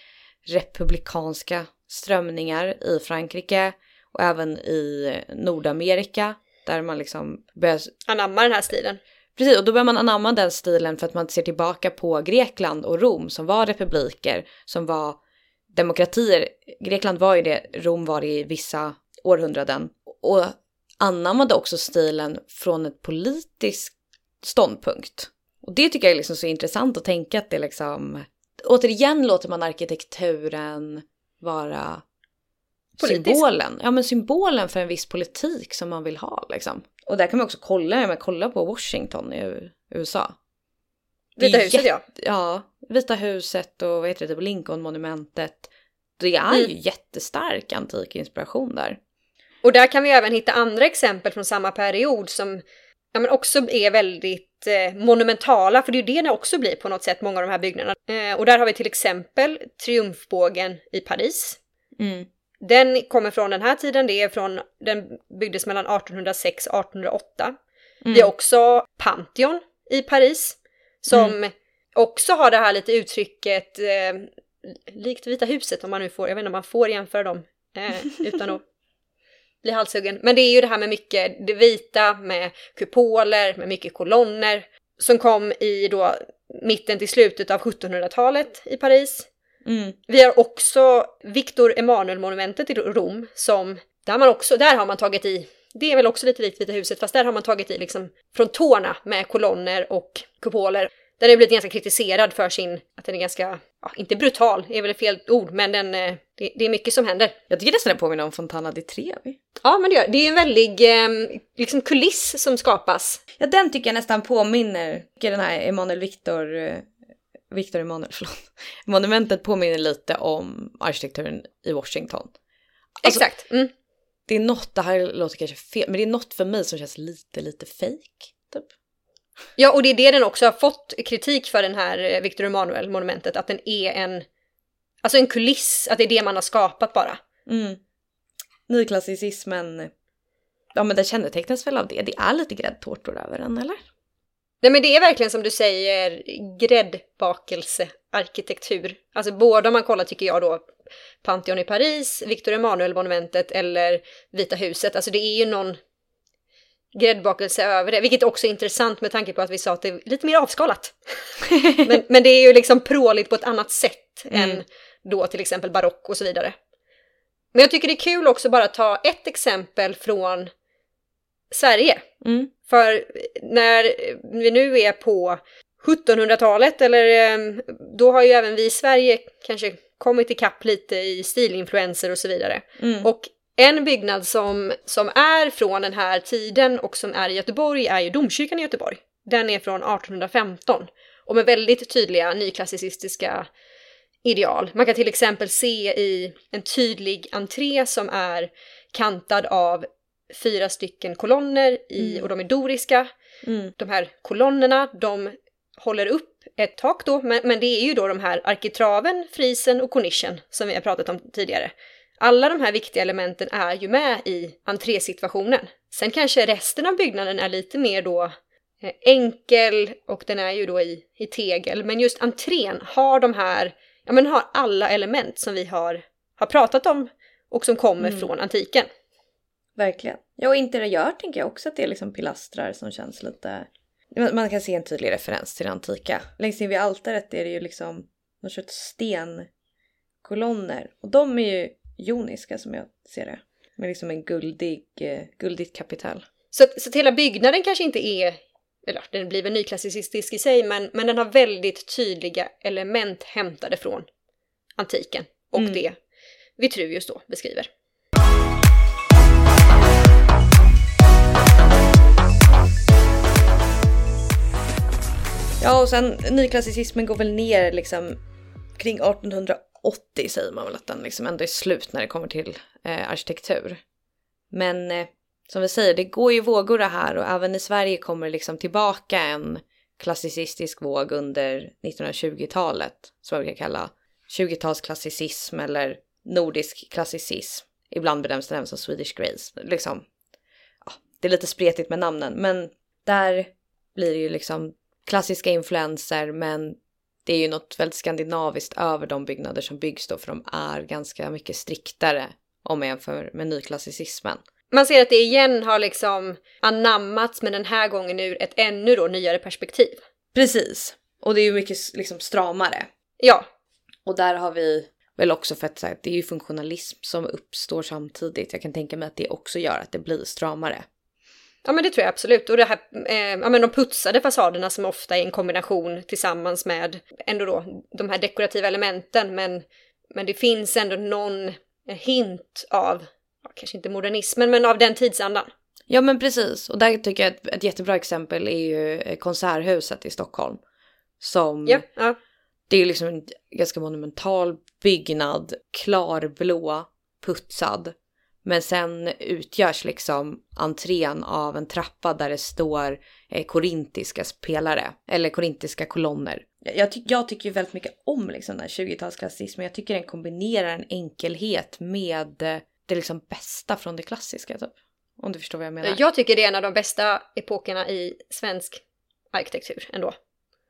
Speaker 2: republikanska strömningar i Frankrike och även i Nordamerika där man liksom börjar
Speaker 1: Anamma den här stilen.
Speaker 2: Precis, och då börjar man anamma den stilen för att man ser tillbaka på Grekland och Rom som var republiker, som var demokratier. Grekland var ju det, Rom var det i vissa århundraden. Och anammade också stilen från ett politisk ståndpunkt. Och det tycker jag är liksom så intressant att tänka att det liksom... Återigen låter man arkitekturen vara
Speaker 1: Politisk.
Speaker 2: symbolen. Ja men symbolen för en viss politik som man vill ha liksom. Och där kan man också kolla, ja, men kolla på Washington i USA.
Speaker 1: Vita huset ja.
Speaker 2: Ja, Vita huset och vad heter det, typ Lincoln-monumentet. Det är
Speaker 1: Mm.
Speaker 2: ju jättestark antik inspiration där.
Speaker 1: Och där kan vi även hitta andra exempel från samma period som ja, men också är väldigt eh, monumentala, för det är ju det det också blir på något sätt, många av de här byggnaderna. Eh, och där har vi till exempel Triumfbågen i Paris.
Speaker 2: Mm.
Speaker 1: Den kommer från den här tiden, det är från, den byggdes mellan 1806 och 1808.
Speaker 2: Mm.
Speaker 1: Vi har också Pantheon i Paris, som också har det här lite uttrycket, eh, likt Vita huset om man nu får, jag vet inte om man får jämföra dem eh, utan att bli halshuggen. Men det är ju det här med mycket det vita, med kupoler, med mycket kolonner, som kom i då mitten till slutet av 1700-talet i Paris.
Speaker 2: Mm.
Speaker 1: Vi har också Victor Emanuel-monumentet i Rom som, där man också, där har man tagit i, det är väl också lite likt Vita huset, fast där har man tagit i liksom från tårna med kolonner och kupoler. Den har blivit ganska kritiserad för sin, att den är ganska, ja, inte brutal, är väl ett fel ord, men den, eh, det, det är mycket som händer.
Speaker 2: Jag tycker nästan det påminner om Fontana di Trevi.
Speaker 1: Ja, men det gör det. är en väldig eh, liksom kuliss som skapas.
Speaker 2: Ja, den tycker jag nästan påminner, den här Emanuel Victor, eh, Victor Emanuel, förlåt. Monumentet påminner lite om arkitekturen i Washington. Alltså-
Speaker 1: Exakt. Mm.
Speaker 2: Det är något, det här låter kanske fel, men det är något för mig som känns lite, lite fake. Typ.
Speaker 1: Ja, och det är det den också har fått kritik för den här eh, Victor Emanuel-monumentet, att den är en, alltså en kuliss, att det är det man har skapat bara.
Speaker 2: Mm. Nyklassicismen, ja men det kännetecknas väl av det. Det är lite gräddtårtor över den, eller?
Speaker 1: Nej men det är verkligen som du säger gräddbakelsearkitektur. Alltså både om man kollar tycker jag då Pantheon i Paris, Victor Emanuel-monumentet eller Vita huset. Alltså det är ju någon gräddbakelse över det, vilket också är intressant med tanke på att vi sa att det är lite mer avskalat. men, men det är ju liksom pråligt på ett annat sätt
Speaker 2: Mm.
Speaker 1: än då till exempel barock och så vidare. Men jag tycker det är kul också bara ta ett exempel från Sverige.
Speaker 2: Mm.
Speaker 1: För när vi nu är på 1700-talet, eller eh, då har ju även vi i Sverige kanske kommit ikapp lite i stilinfluenser och så vidare.
Speaker 2: Mm.
Speaker 1: Och en byggnad som, som är från den här tiden och som är i Göteborg är ju domkyrkan i Göteborg. Den är från 1815 och med väldigt tydliga nyklassicistiska ideal. Man kan till exempel se i en tydlig entré som är kantad av fyra stycken kolonner i,
Speaker 2: Mm.
Speaker 1: och de är doriska.
Speaker 2: Mm.
Speaker 1: De här kolonnerna, de håller upp ett tak då, men, men det är ju då de här arkitraven, frisen och kornischen som vi har pratat om tidigare. Alla de här viktiga elementen är ju med i entrésituationen. Sen kanske resten av byggnaden är lite mer då eh, enkel och den är ju då i, i tegel, men just entrén har de här, ja men har alla element som vi har, har pratat om och som kommer
Speaker 2: Mm.
Speaker 1: från antiken.
Speaker 2: Verkligen. Ja, och interiör tänker jag också att det är liksom pilastrar som känns lite... Man kan se en tydlig referens till det antika. Längst in vid altaret är det ju liksom någon sorts stenkolonner. Och de är ju joniska som jag ser det. Med liksom en guldig, eh, guldigt kapital.
Speaker 1: Så, så att hela byggnaden kanske inte är, eller den blir väl nyklassicistisk i sig, men, men den har väldigt tydliga element hämtade från antiken och
Speaker 2: Mm.
Speaker 1: det Vitruvius då beskriver.
Speaker 2: Ja, och sen nyklassicismen går väl ner liksom kring 1880 säger man väl att den liksom ändå är slut när det kommer till eh, arkitektur. Men eh, som vi säger, det går ju vågor det här och även i Sverige kommer det liksom tillbaka en klassicistisk våg under 1920-talet som man brukar kalla 20-talsklassicism eller nordisk klassicism. Ibland bedöms den även som Swedish Grace. Liksom, ja, det är lite spretigt med namnen, men där blir det ju liksom klassiska influenser men det är ju något väldigt skandinaviskt över de byggnader som byggs då för de är ganska mycket striktare om man jämför med nyklassicismen.
Speaker 1: Man ser att det igen har liksom anammats, men den här gången ur ett ännu då nyare perspektiv.
Speaker 2: Precis. Och det är ju mycket liksom stramare.
Speaker 1: Ja,
Speaker 2: Och där har vi väl också för att så här, det är ju funktionalism som uppstår samtidigt. Jag kan tänka mig att det också gör att det blir stramare.
Speaker 1: Ja men det tror jag absolut. Och det här, eh, ja men de putsade fasaderna som ofta är en kombination tillsammans med ändå då de här dekorativa elementen. Men, men det finns ändå någon hint av, kanske inte modernismen, men av den tidsandan.
Speaker 2: Ja men precis. Och där tycker jag att ett jättebra exempel är ju eh, Konserthuset i Stockholm. Som
Speaker 1: Ja, ja.
Speaker 2: Det är liksom en ganska monumental byggnad, klarblå, putsad. Men sen utgörs liksom entrén av en trappa där det står eh, korintiska spelare, eller korintiska kolonner. Jag, ty- jag tycker ju väldigt mycket om liksom den här 20-talsklassismen. Jag tycker den kombinerar en enkelhet med eh, det liksom bästa från det klassiska typ. Om du förstår vad jag menar.
Speaker 1: Jag tycker det är en av de bästa epokerna i svensk arkitektur ändå.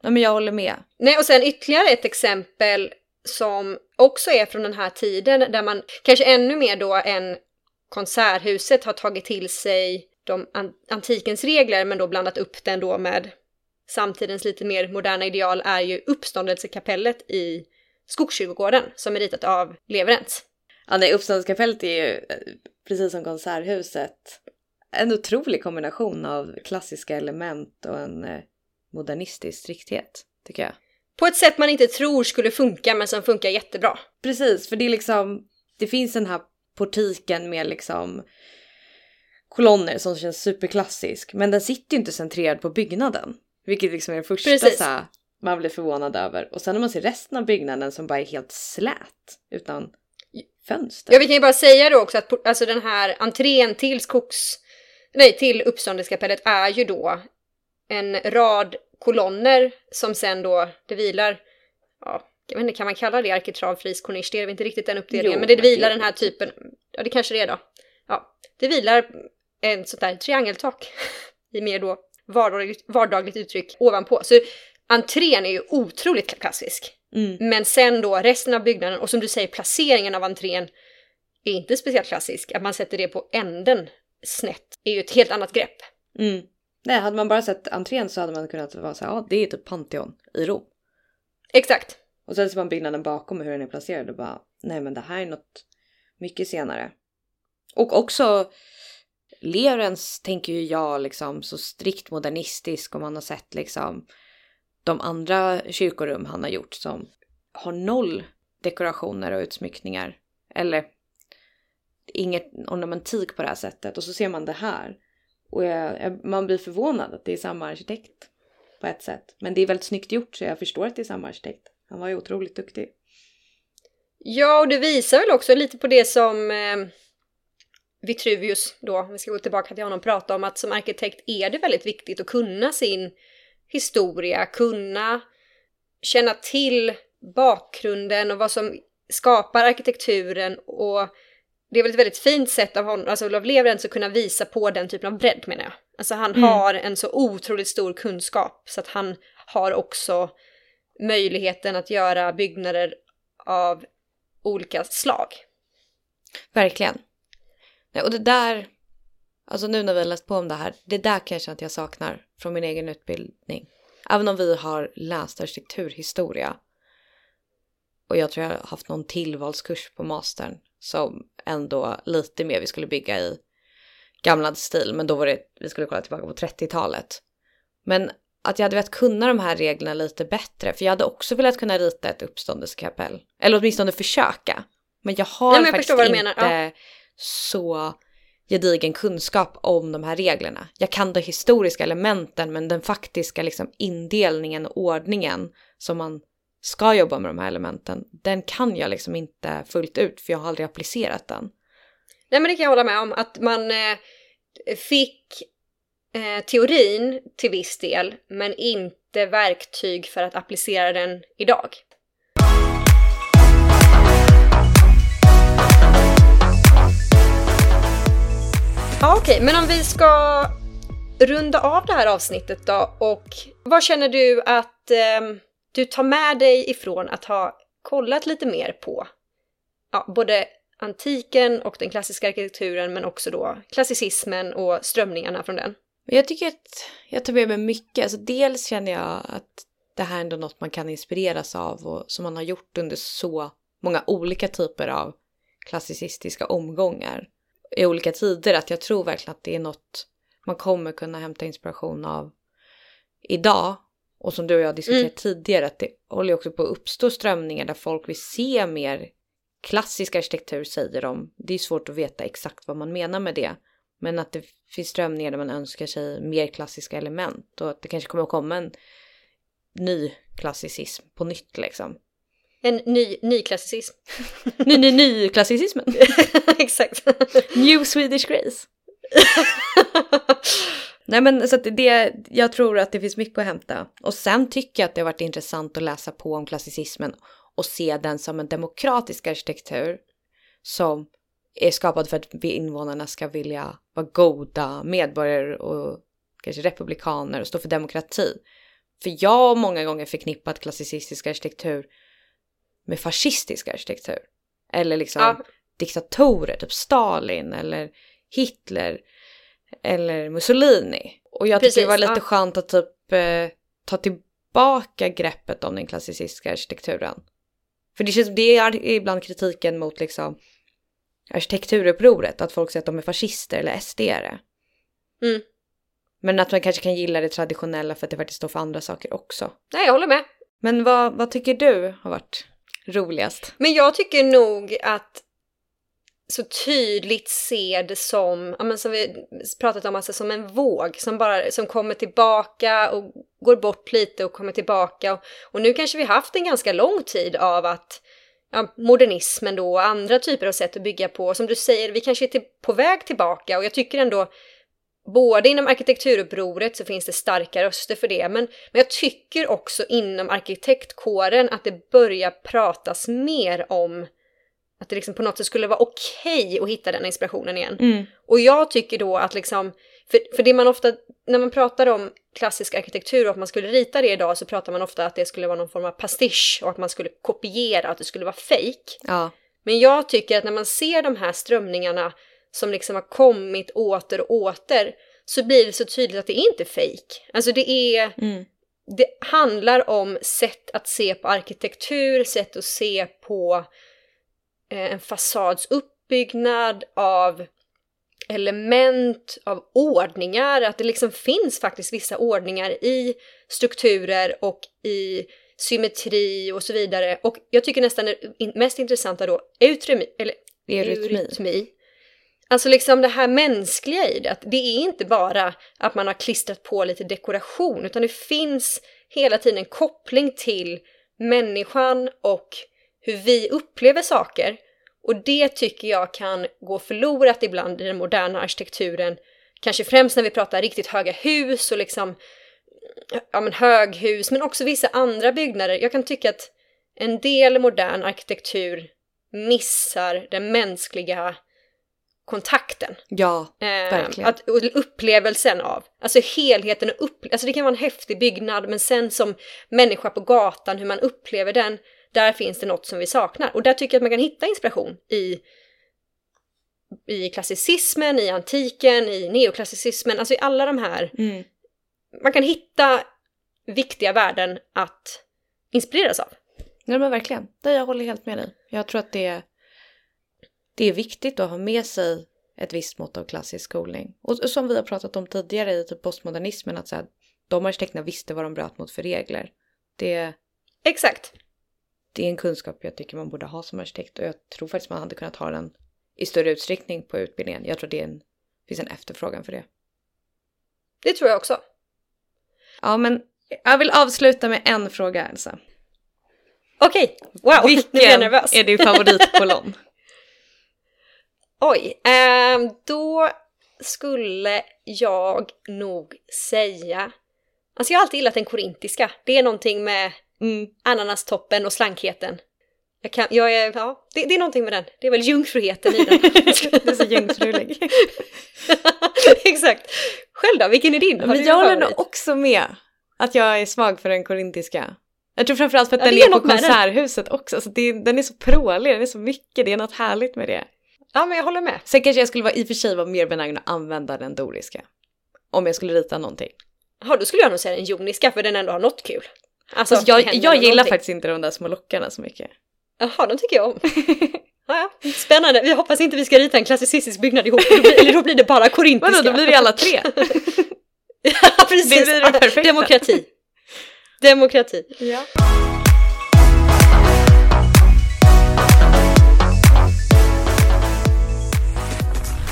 Speaker 2: Ja, men jag håller med.
Speaker 1: Nej, och sen ytterligare ett exempel som också är från den här tiden där man kanske ännu mer då än konserthuset har tagit till sig de an antikens regler men då blandat upp den då med samtidens lite mer moderna ideal är ju uppståndelsekapellet i Skogskyrkogården som är ritat av Leverentz.
Speaker 2: Ja, nej, uppståndelsekapellet är ju eh, precis som konserthuset en otrolig kombination av klassiska element och en eh, modernistisk strikthet, tycker jag.
Speaker 1: På ett sätt man inte tror skulle funka men som funkar jättebra.
Speaker 2: Precis, för det är liksom, det finns den här portiken med liksom kolonner som känns superklassisk, men den sitter ju inte centrerad på byggnaden. Vilket liksom är det första
Speaker 1: Precis.
Speaker 2: så här, man blir förvånad över. Och sen när man ser resten av byggnaden som bara är helt slät utan fönster.
Speaker 1: Ja, vi kan ju bara säga då också att alltså den här entrén till skogs... Nej, till uppståndelseskapellet är ju då en rad kolonner som sen då, det vilar, ja, jag vet inte, kan man kalla det arkitrav, fris, kornisch? Det är inte riktigt den uppdelningen,
Speaker 2: Jo,
Speaker 1: men det vilar
Speaker 2: det-
Speaker 1: den här typen, ja det kanske det är då. Ja, det vilar en sånt där triangeltak i mer då vardagligt, vardagligt uttryck ovanpå. Så entrén är ju otroligt klassisk.
Speaker 2: Mm.
Speaker 1: Men sen då resten av byggnaden och som du säger placeringen av entrén är inte speciellt klassisk. Att man sätter det på änden snett är ju ett helt annat grepp.
Speaker 2: Mm. Nej, hade man bara sett entrén så hade man kunnat vara så här, ja det är typ Pantheon i Rom.
Speaker 1: Exakt.
Speaker 2: Och sen ser man byggnaden bakom och hur den är placerad och bara, nej men det här är något mycket senare. Och också Lerens tänker ju jag liksom så strikt modernistisk om man har sett liksom de andra kyrkorum han har gjort som har noll dekorationer och utsmyckningar. Eller inget ornamentik på det här sättet. Och så ser man det här. Och jag, jag, man blir förvånad att det är samma arkitekt på ett sätt. Men det är väldigt snyggt gjort så jag förstår att det är samma arkitekt. Han var ju otroligt duktig.
Speaker 1: Ja, och det visar väl också lite på det som eh, Vitruvius då, om vi ska gå tillbaka till honom, prata om att som arkitekt är det väldigt viktigt att kunna sin historia, kunna känna till bakgrunden och vad som skapar arkitekturen och det är väl ett väldigt fint sätt av honom, alltså Olof Leverentz att kunna visa på den typen av bredd menar jag. Alltså han
Speaker 2: Mm.
Speaker 1: har en så otroligt stor kunskap så att han har också möjligheten att göra byggnader av olika slag.
Speaker 2: Verkligen. Nej, och det där, alltså nu när vi har läst på om det här, det där kan jag känna att jag saknar från min egen utbildning. Även om vi har läst arkitekturhistoria och jag tror jag har haft någon tillvalskurs på mastern som ändå lite mer vi skulle bygga i gamla stil, men då var det, vi skulle kolla tillbaka på 30-talet. Men att jag hade velat kunna de här reglerna lite bättre, för jag hade också velat kunna rita ett uppståndelsekapell. Eller åtminstone försöka. Men jag har
Speaker 1: Nej, men jag
Speaker 2: faktiskt inte
Speaker 1: menar,
Speaker 2: så gedigen kunskap om de här reglerna. Jag kan de historiska elementen, men den faktiska liksom indelningen och ordningen som man ska jobba med de här elementen, den kan jag liksom inte fullt ut, för jag har aldrig applicerat den.
Speaker 1: Nej men det kan jag hålla med om, att man eh, fick eh, teorin till viss del, men inte verktyg för att applicera den idag. Ja, Okej, men om vi ska runda av det här avsnittet då och vad känner du att eh, du tar med dig ifrån att ha kollat lite mer på ja, både antiken och den klassiska arkitekturen men också då klassicismen och strömningarna från den.
Speaker 2: Men jag tycker att jag tar med mig mycket. Alltså dels känner jag att det här är ändå något man kan inspireras av och som man har gjort under så många olika typer av klassicistiska omgångar i olika tider. Att jag tror verkligen att det är något man kommer kunna hämta inspiration av idag. Och som du och jag har diskuterat
Speaker 1: Mm.
Speaker 2: tidigare, att det håller också på att uppstå strömningar där folk vill se mer klassisk arkitektur säger de. Det är svårt att veta exakt vad man menar med det. Men att det finns strömningar där man önskar sig mer klassiska element och att det kanske kommer att komma en ny klassicism på nytt liksom.
Speaker 1: En ny, ny klassicism.
Speaker 2: Ny, ny, ny klassicismen.
Speaker 1: Exakt.
Speaker 2: New Swedish Grace. Nej men så att det, jag tror att det finns mycket att hämta. Och sen tycker jag att det har varit intressant att läsa på om klassicismen och se den som en demokratisk arkitektur som är skapad för att vi invånarna ska vilja vara goda medborgare och kanske republikaner och stå för demokrati. För jag har många gånger förknippat klassicistisk arkitektur med fascistisk arkitektur. Eller liksom
Speaker 1: Ja.
Speaker 2: diktatorer, typ Stalin eller Hitler eller Mussolini. Och jag tycker det var lite ja. skönt att typ eh, ta tillbaka greppet om den klassicistiska arkitekturen. För det känns, det är ibland kritiken mot liksom arkitekturupproret, att folk säger att de är fascister eller SD-are. Mm. Men att man kanske kan gilla det traditionella för att det faktiskt står för andra saker också.
Speaker 1: Nej, jag håller med.
Speaker 2: Men vad, vad tycker du har varit roligast?
Speaker 1: Men jag tycker nog att så tydligt se det som, ja, men som vi pratat om, alltså som en våg som bara som kommer tillbaka och går bort lite och kommer tillbaka. Och, och nu kanske vi haft en ganska lång tid av att ja, modernismen då och andra typer av sätt att bygga på. Som du säger, vi kanske är till, på väg tillbaka och jag tycker ändå Både inom arkitekturupproret så finns det starka röster för det, men, men jag tycker också inom arkitektkåren att det börjar pratas mer om att det liksom på något sätt skulle vara okej okay att hitta den inspirationen igen. Mm. Och jag tycker då att liksom, för, för det man ofta, när man pratar om klassisk arkitektur och att man skulle rita det idag så pratar man ofta att det skulle vara någon form av pastisch och att man skulle kopiera, att det skulle vara fake. Ja. Men jag tycker att när man ser de här strömningarna som liksom har kommit åter och åter så blir det så tydligt att det är inte fake. Alltså det är, mm. det handlar om sätt att se på arkitektur, sätt att se på eh, en fasads uppbyggnad av element, av ordningar, att det liksom finns faktiskt vissa ordningar i strukturer och i symmetri och så vidare. Och jag tycker nästan det mest intressanta då, eurytmi, eller eurytmi. eurytmi Alltså liksom det här mänskliga i det, det är inte bara att man har klistrat på lite dekoration utan det finns hela tiden en koppling till människan och hur vi upplever saker. Och det tycker jag kan gå förlorat ibland i den moderna arkitekturen. Kanske främst när vi pratar riktigt höga hus och liksom ja, men höghus, men också vissa andra byggnader. Jag kan tycka att en del modern arkitektur missar den mänskliga kontakten.
Speaker 2: Ja, eh, verkligen.
Speaker 1: Att, upplevelsen av, alltså helheten och upp, alltså det kan vara en häftig byggnad men sen som människa på gatan, hur man upplever den, där finns det något som vi saknar. Och där tycker jag att man kan hitta inspiration i, i klassicismen, i antiken, i neoklassicismen, alltså i alla de här. Mm. Man kan hitta viktiga värden att inspireras av.
Speaker 2: Ja men verkligen, det jag håller helt med dig. Jag tror att det det är viktigt att ha med sig ett visst mått av klassisk skolning. Och som vi har pratat om tidigare i typ postmodernismen att så här, de arkitekterna visste vad de bröt mot för regler. Det,
Speaker 1: Exakt.
Speaker 2: Det är en kunskap jag tycker man borde ha som arkitekt och jag tror faktiskt man hade kunnat ha den i större utsträckning på utbildningen. Jag tror det en, finns en efterfrågan för det.
Speaker 1: Det tror jag också.
Speaker 2: Ja, men jag vill avsluta med en fråga Elsa.
Speaker 1: Okej, wow,
Speaker 2: Vilken nu blir jag nervös. är din favoritkolonn?
Speaker 1: Oj, eh, då skulle jag nog säga... Alltså jag har alltid gillat den korintiska. Det är någonting med mm, ananastoppen och slankheten. Jag, kan, jag är, ja, det, det, är någonting med den. Det är väl jungfruheten i den.
Speaker 2: det är så jungfrulig.
Speaker 1: Exakt. Själv då, vilken är din?
Speaker 2: Har Men jag håller nog också med att jag är svag för den korintiska. Jag tror framförallt för att ja, den är, är på konserthuset också. Så det, den är så prålig, den är så mycket, det är något härligt med det.
Speaker 1: Ja, men jag håller med.
Speaker 2: Sen kanske jag skulle vara i och för sig vara mer benägen att använda den doriska. Om jag skulle rita någonting.
Speaker 1: Ja, då skulle jag nog säga den joniska för den ändå har något kul.
Speaker 2: Alltså, alltså jag, jag gillar någonting. faktiskt inte de där små lockarna så mycket.
Speaker 1: Jaha, de tycker jag om. ja, ja. Spännande, vi hoppas inte vi ska rita en klassicistisk byggnad ihop, då blir, eller då blir det bara korintiska.
Speaker 2: Vadå, då blir det alla tre?
Speaker 1: ja, precis. Det blir det perfekta. Demokrati. Demokrati. Ja.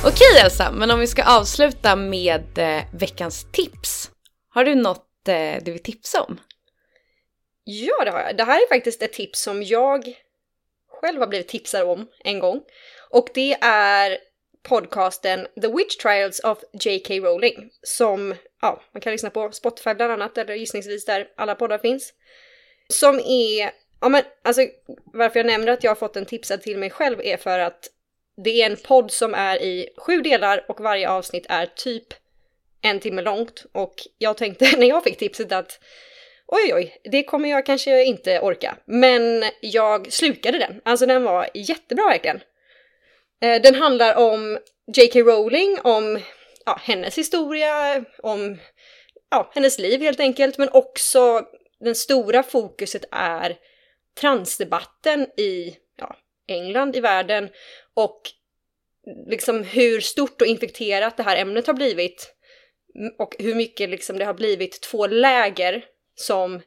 Speaker 2: Okej Elsa, men om vi ska avsluta med eh, veckans tips. Har du något eh, du vill tipsa om?
Speaker 1: Ja, det har jag. Det här är faktiskt ett tips som jag själv har blivit tipsad om en gång. Och det är podcasten The Witch Trials of J.K. Rowling som ja, man kan lyssna på Spotify bland annat, eller gissningsvis där alla poddar finns. Som är, ja men alltså varför jag nämner att jag har fått en tipsad till mig själv är för att det är en podd som är i sju delar och varje avsnitt är typ en timme långt. Och jag tänkte när jag fick tipset att oj oj, det kommer jag kanske inte orka. Men jag slukade den. Alltså den var jättebra verkligen. Eh, den handlar om J.K. Rowling, om ja, hennes historia, om ja, hennes liv helt enkelt, men också den stora fokuset är transdebatten i ja, England, i världen och liksom hur stort och infekterat det här ämnet har blivit och hur mycket liksom det har blivit två läger som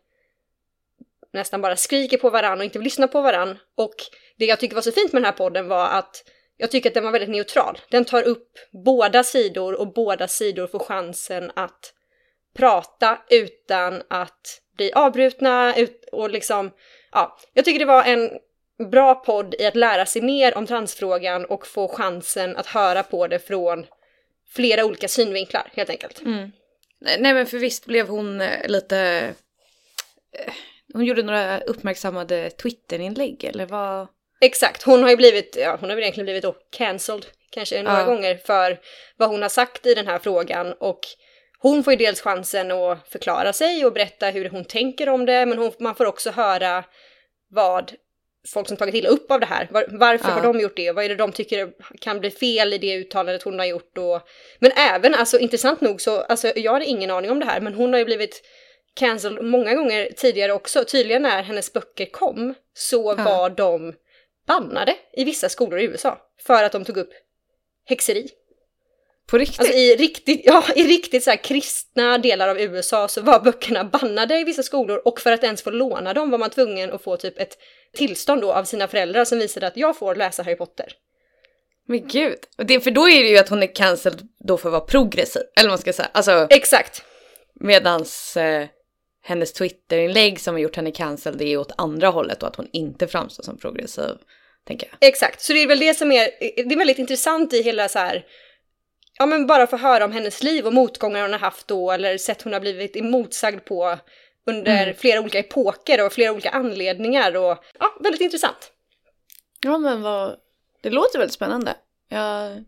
Speaker 1: nästan bara skriker på varann och inte vill lyssna på varann. Och det jag tycker var så fint med den här podden var att jag tycker att den var väldigt neutral. Den tar upp båda sidor och båda sidor får chansen att prata utan att bli avbrutna ut och liksom, ja, jag tycker det var en bra podd i att lära sig mer om transfrågan och få chansen att höra på det från flera olika synvinklar helt enkelt.
Speaker 2: Mm. Nej men för visst blev hon eh, lite... Eh, hon gjorde några uppmärksammade Twitterinlägg eller vad?
Speaker 1: Exakt, hon har ju blivit, ja hon har väl egentligen blivit då cancelled kanske några ja. gånger för vad hon har sagt i den här frågan och hon får ju dels chansen att förklara sig och berätta hur hon tänker om det men hon, man får också höra vad folk som tagit illa upp av det här. Var, varför ja. har de gjort det? Vad är det de tycker kan bli fel i det uttalandet hon har gjort? Och, men även, alltså intressant nog så, alltså jag hade ingen aning om det här, men hon har ju blivit cancelled många gånger tidigare också. Tydligen när hennes böcker kom så ja. var de bannade i vissa skolor i USA för att de tog upp häxeri.
Speaker 2: På riktigt?
Speaker 1: Alltså i riktigt, ja, i riktigt så här kristna delar av USA så var böckerna bannade i vissa skolor och för att ens få låna dem var man tvungen att få typ ett tillstånd då av sina föräldrar som visade att jag får läsa Harry Potter.
Speaker 2: Men gud, det, för då är det ju att hon är cancelled då för att vara progressiv, eller vad man ska säga. Alltså,
Speaker 1: Exakt.
Speaker 2: Medans eh, hennes Twitterinlägg som har gjort henne cancelled är åt andra hållet och att hon inte framstår som progressiv. Tänker jag.
Speaker 1: Exakt, så det är väl det som är, det är väldigt intressant i hela så här ja men bara få höra om hennes liv och motgångar hon har haft då eller sätt hon har blivit emotsagd på under mm. flera olika epoker och flera olika anledningar och ja, väldigt intressant.
Speaker 2: Ja men vad, det låter väldigt spännande. Jag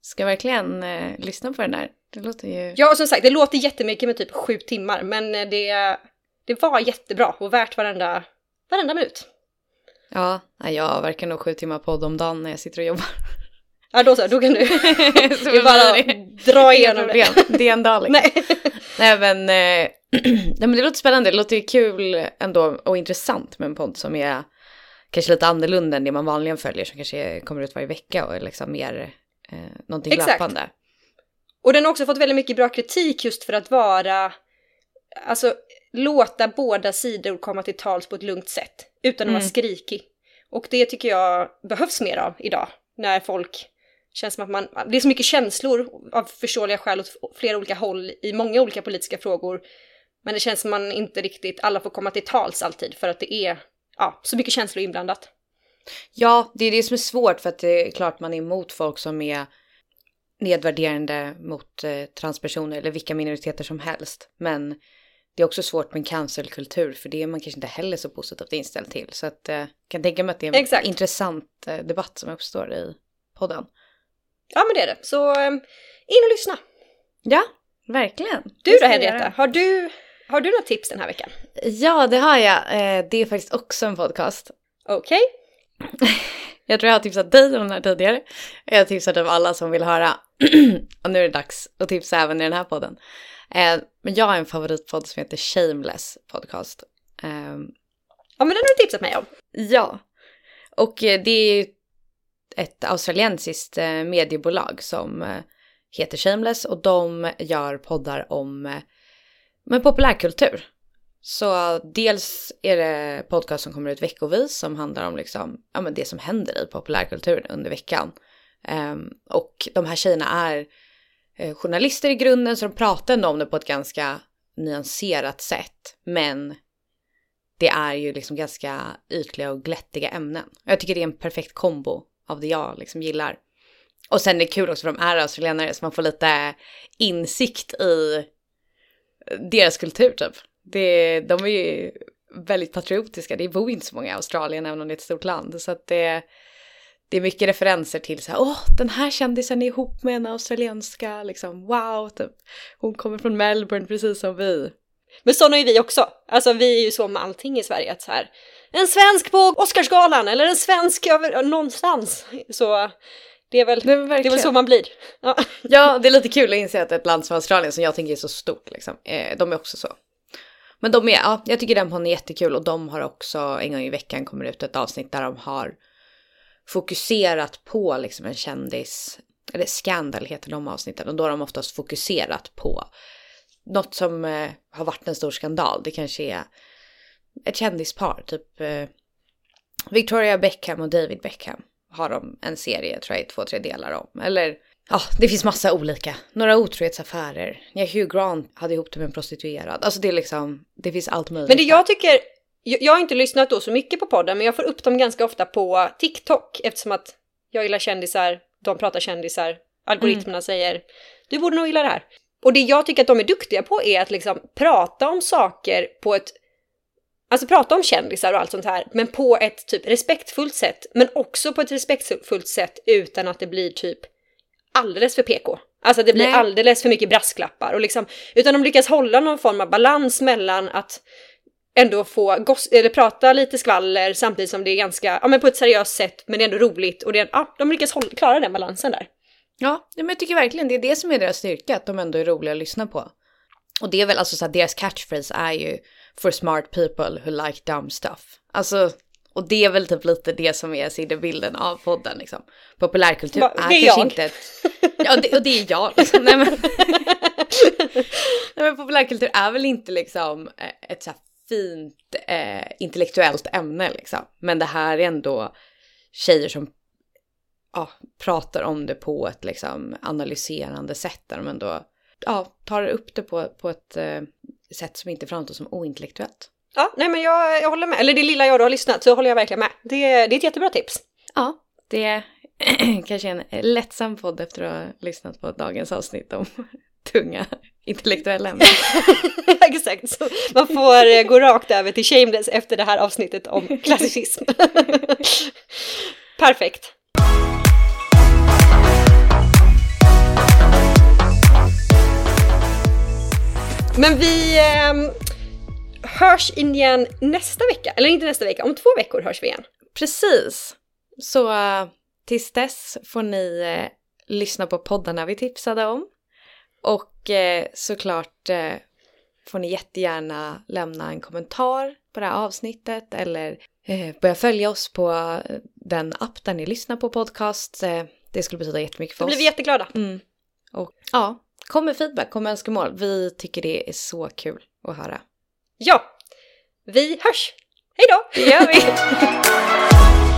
Speaker 2: ska verkligen eh, lyssna på den där. Det låter ju...
Speaker 1: Ja och som sagt, det låter jättemycket med typ sju timmar men eh, det, det var jättebra och värt varenda, varenda minut.
Speaker 2: Ja, jag verkar nog sju timmar podd om dagen när jag sitter och jobbar.
Speaker 1: Ja då så, då kan du det är bara dra igenom det.
Speaker 2: Det är en dag liksom. Nej. Nej men, eh, nej men det låter spännande, det låter ju kul ändå och intressant med en podd som är kanske lite annorlunda än det man vanligen följer som kanske kommer ut varje vecka och är liksom mer eh, någonting Exakt. löpande.
Speaker 1: Och den har också fått väldigt mycket bra kritik just för att vara, alltså låta båda sidor komma till tals på ett lugnt sätt utan att mm. vara skrikig. Och det tycker jag behövs mer av idag när folk Känns som att man, det är så mycket känslor av förståeliga skäl åt flera olika håll i många olika politiska frågor. Men det känns som man inte riktigt, alla får komma till tals alltid för att det är ja, så mycket känslor inblandat.
Speaker 2: Ja, det är det som är svårt för att det är klart man är emot folk som är nedvärderande mot eh, transpersoner eller vilka minoriteter som helst. Men det är också svårt med cancelkultur för det är man kanske inte heller så positivt inställd till. Så att eh, kan tänka mig att det är en Exakt. intressant eh, debatt som uppstår i podden.
Speaker 1: Ja men det är det. Så um, in och lyssna.
Speaker 2: Ja, verkligen.
Speaker 1: Du då Henrietta, har du, har du några tips den här veckan?
Speaker 2: Ja, det har jag. Eh, det är faktiskt också en podcast.
Speaker 1: Okej.
Speaker 2: Okay. jag tror jag har tipsat dig om den här tidigare. Jag har tipsat om alla som vill höra. och nu är det dags att tipsa även i den här podden. Eh, men jag har en favoritpodd som heter Shameless Podcast.
Speaker 1: Ehm, ja, men den har du tipsat mig om.
Speaker 2: Ja. Och eh, det är ett australiensiskt eh, mediebolag som eh, heter Shameless och de gör poddar om eh, men populärkultur. Så dels är det podcast som kommer ut veckovis som handlar om liksom, ja, men det som händer i populärkulturen under veckan. Um, och de här tjejerna är eh, journalister i grunden så de pratar ändå om det på ett ganska nyanserat sätt. Men det är ju liksom ganska ytliga och glättiga ämnen. Jag tycker det är en perfekt kombo av det jag liksom gillar. Och sen är det kul också för de är australienare så man får lite insikt i deras kultur typ. Det, de är ju väldigt patriotiska, det bor inte så många i Australien även om det är ett stort land. Så att det, det är mycket referenser till så här, åh den här kändisen är ihop med en australienska, liksom wow, typ. Hon kommer från Melbourne precis som vi.
Speaker 1: Men sådana är vi också. Alltså vi är ju så med allting i Sverige att så här, en svensk på Oscarsgalan eller en svensk över, någonstans. Så Det är väl,
Speaker 2: Det är
Speaker 1: det är väl så man blir. Ja.
Speaker 2: Ja, det är lite kul att inse att ett land som Australien som jag tänker är så stort liksom, eh, de är också så. Men de är, ja, jag tycker den podden är jättekul och de har också en gång i veckan kommer ut ett avsnitt där de har fokuserat på liksom en kändis, eller Scandal heter de avsnitten och då har de oftast fokuserat på något som eh, har varit en stor skandal. Det kanske är ett kändispar, typ eh, Victoria Beckham och David Beckham har de en serie, tror jag, i två, tre delar om. Eller ja, det finns massa olika. Några otrohetsaffärer. Ja, Hugh Grant hade ihop det med en prostituerad. Alltså det är liksom, det finns allt möjligt.
Speaker 1: Men det jag tycker, jag, jag har inte lyssnat då så mycket på podden, men jag får upp dem ganska ofta på TikTok eftersom att jag gillar kändisar, de pratar kändisar, algoritmerna
Speaker 2: Mm.
Speaker 1: säger du borde nog gilla det här. Och det jag tycker att de är duktiga på är att liksom prata om saker på ett Alltså prata om kändisar och allt sånt här, men på ett typ respektfullt sätt, men också på ett respektfullt sätt utan att det blir typ alldeles för PK. Alltså det blir
Speaker 2: Nej.
Speaker 1: alldeles för mycket brasklappar och liksom, utan de lyckas hålla någon form av balans mellan att ändå få goss, eller prata lite skvaller samtidigt som det är ganska, ja men på ett seriöst sätt, men det är ändå roligt och det är, ja, de lyckas hålla, klara den balansen där.
Speaker 2: Ja, ja, men jag tycker verkligen det är det som är deras styrka, att de ändå är roliga att lyssna på. Och det är väl alltså så att deras catchphrase är ju for smart people who like dumb stuff. Alltså, och det är väl typ lite det som är sinnebilden av podden liksom. Populärkultur
Speaker 1: Va,
Speaker 2: är,
Speaker 1: det är
Speaker 2: kanske
Speaker 1: jag.
Speaker 2: inte ett... Ja, det, och det är jag liksom. Nej, men... Nej, men populärkultur är väl inte liksom eh, ett så här fint eh, intellektuellt ämne liksom. Men det här är ändå tjejer som ja, pratar om det på ett liksom analyserande sätt där de ändå ja, tar upp det på, på ett eh, sätt som inte framstår som ointellektuellt.
Speaker 1: Ja, nej men jag, jag håller med, eller det lilla jag då har lyssnat så håller jag verkligen med. Det, det är ett jättebra tips.
Speaker 2: Ja, det är kanske en lättsam podd efter att ha lyssnat på dagens avsnitt om tunga intellektuella ämnen.
Speaker 1: Exakt, så man får eh, gå rakt över till Shameless efter det här avsnittet om klassicism. Perfekt. Men vi eh, hörs igen nästa vecka, eller inte nästa vecka, om två veckor hörs vi igen.
Speaker 2: Precis. Så tills dess får ni eh, lyssna på poddarna vi tipsade om. Och eh, såklart eh, får ni jättegärna lämna en kommentar på det här avsnittet eller börja följa oss på den app där ni lyssnar på podcast. Det skulle betyda jättemycket för
Speaker 1: Då
Speaker 2: oss.
Speaker 1: blir vi jätteglada.
Speaker 2: Mm. Och ja, kom med feedback, kom med önskemål. Vi tycker det är så kul att höra.
Speaker 1: Ja, vi hörs! Hej då!
Speaker 2: Det gör vi!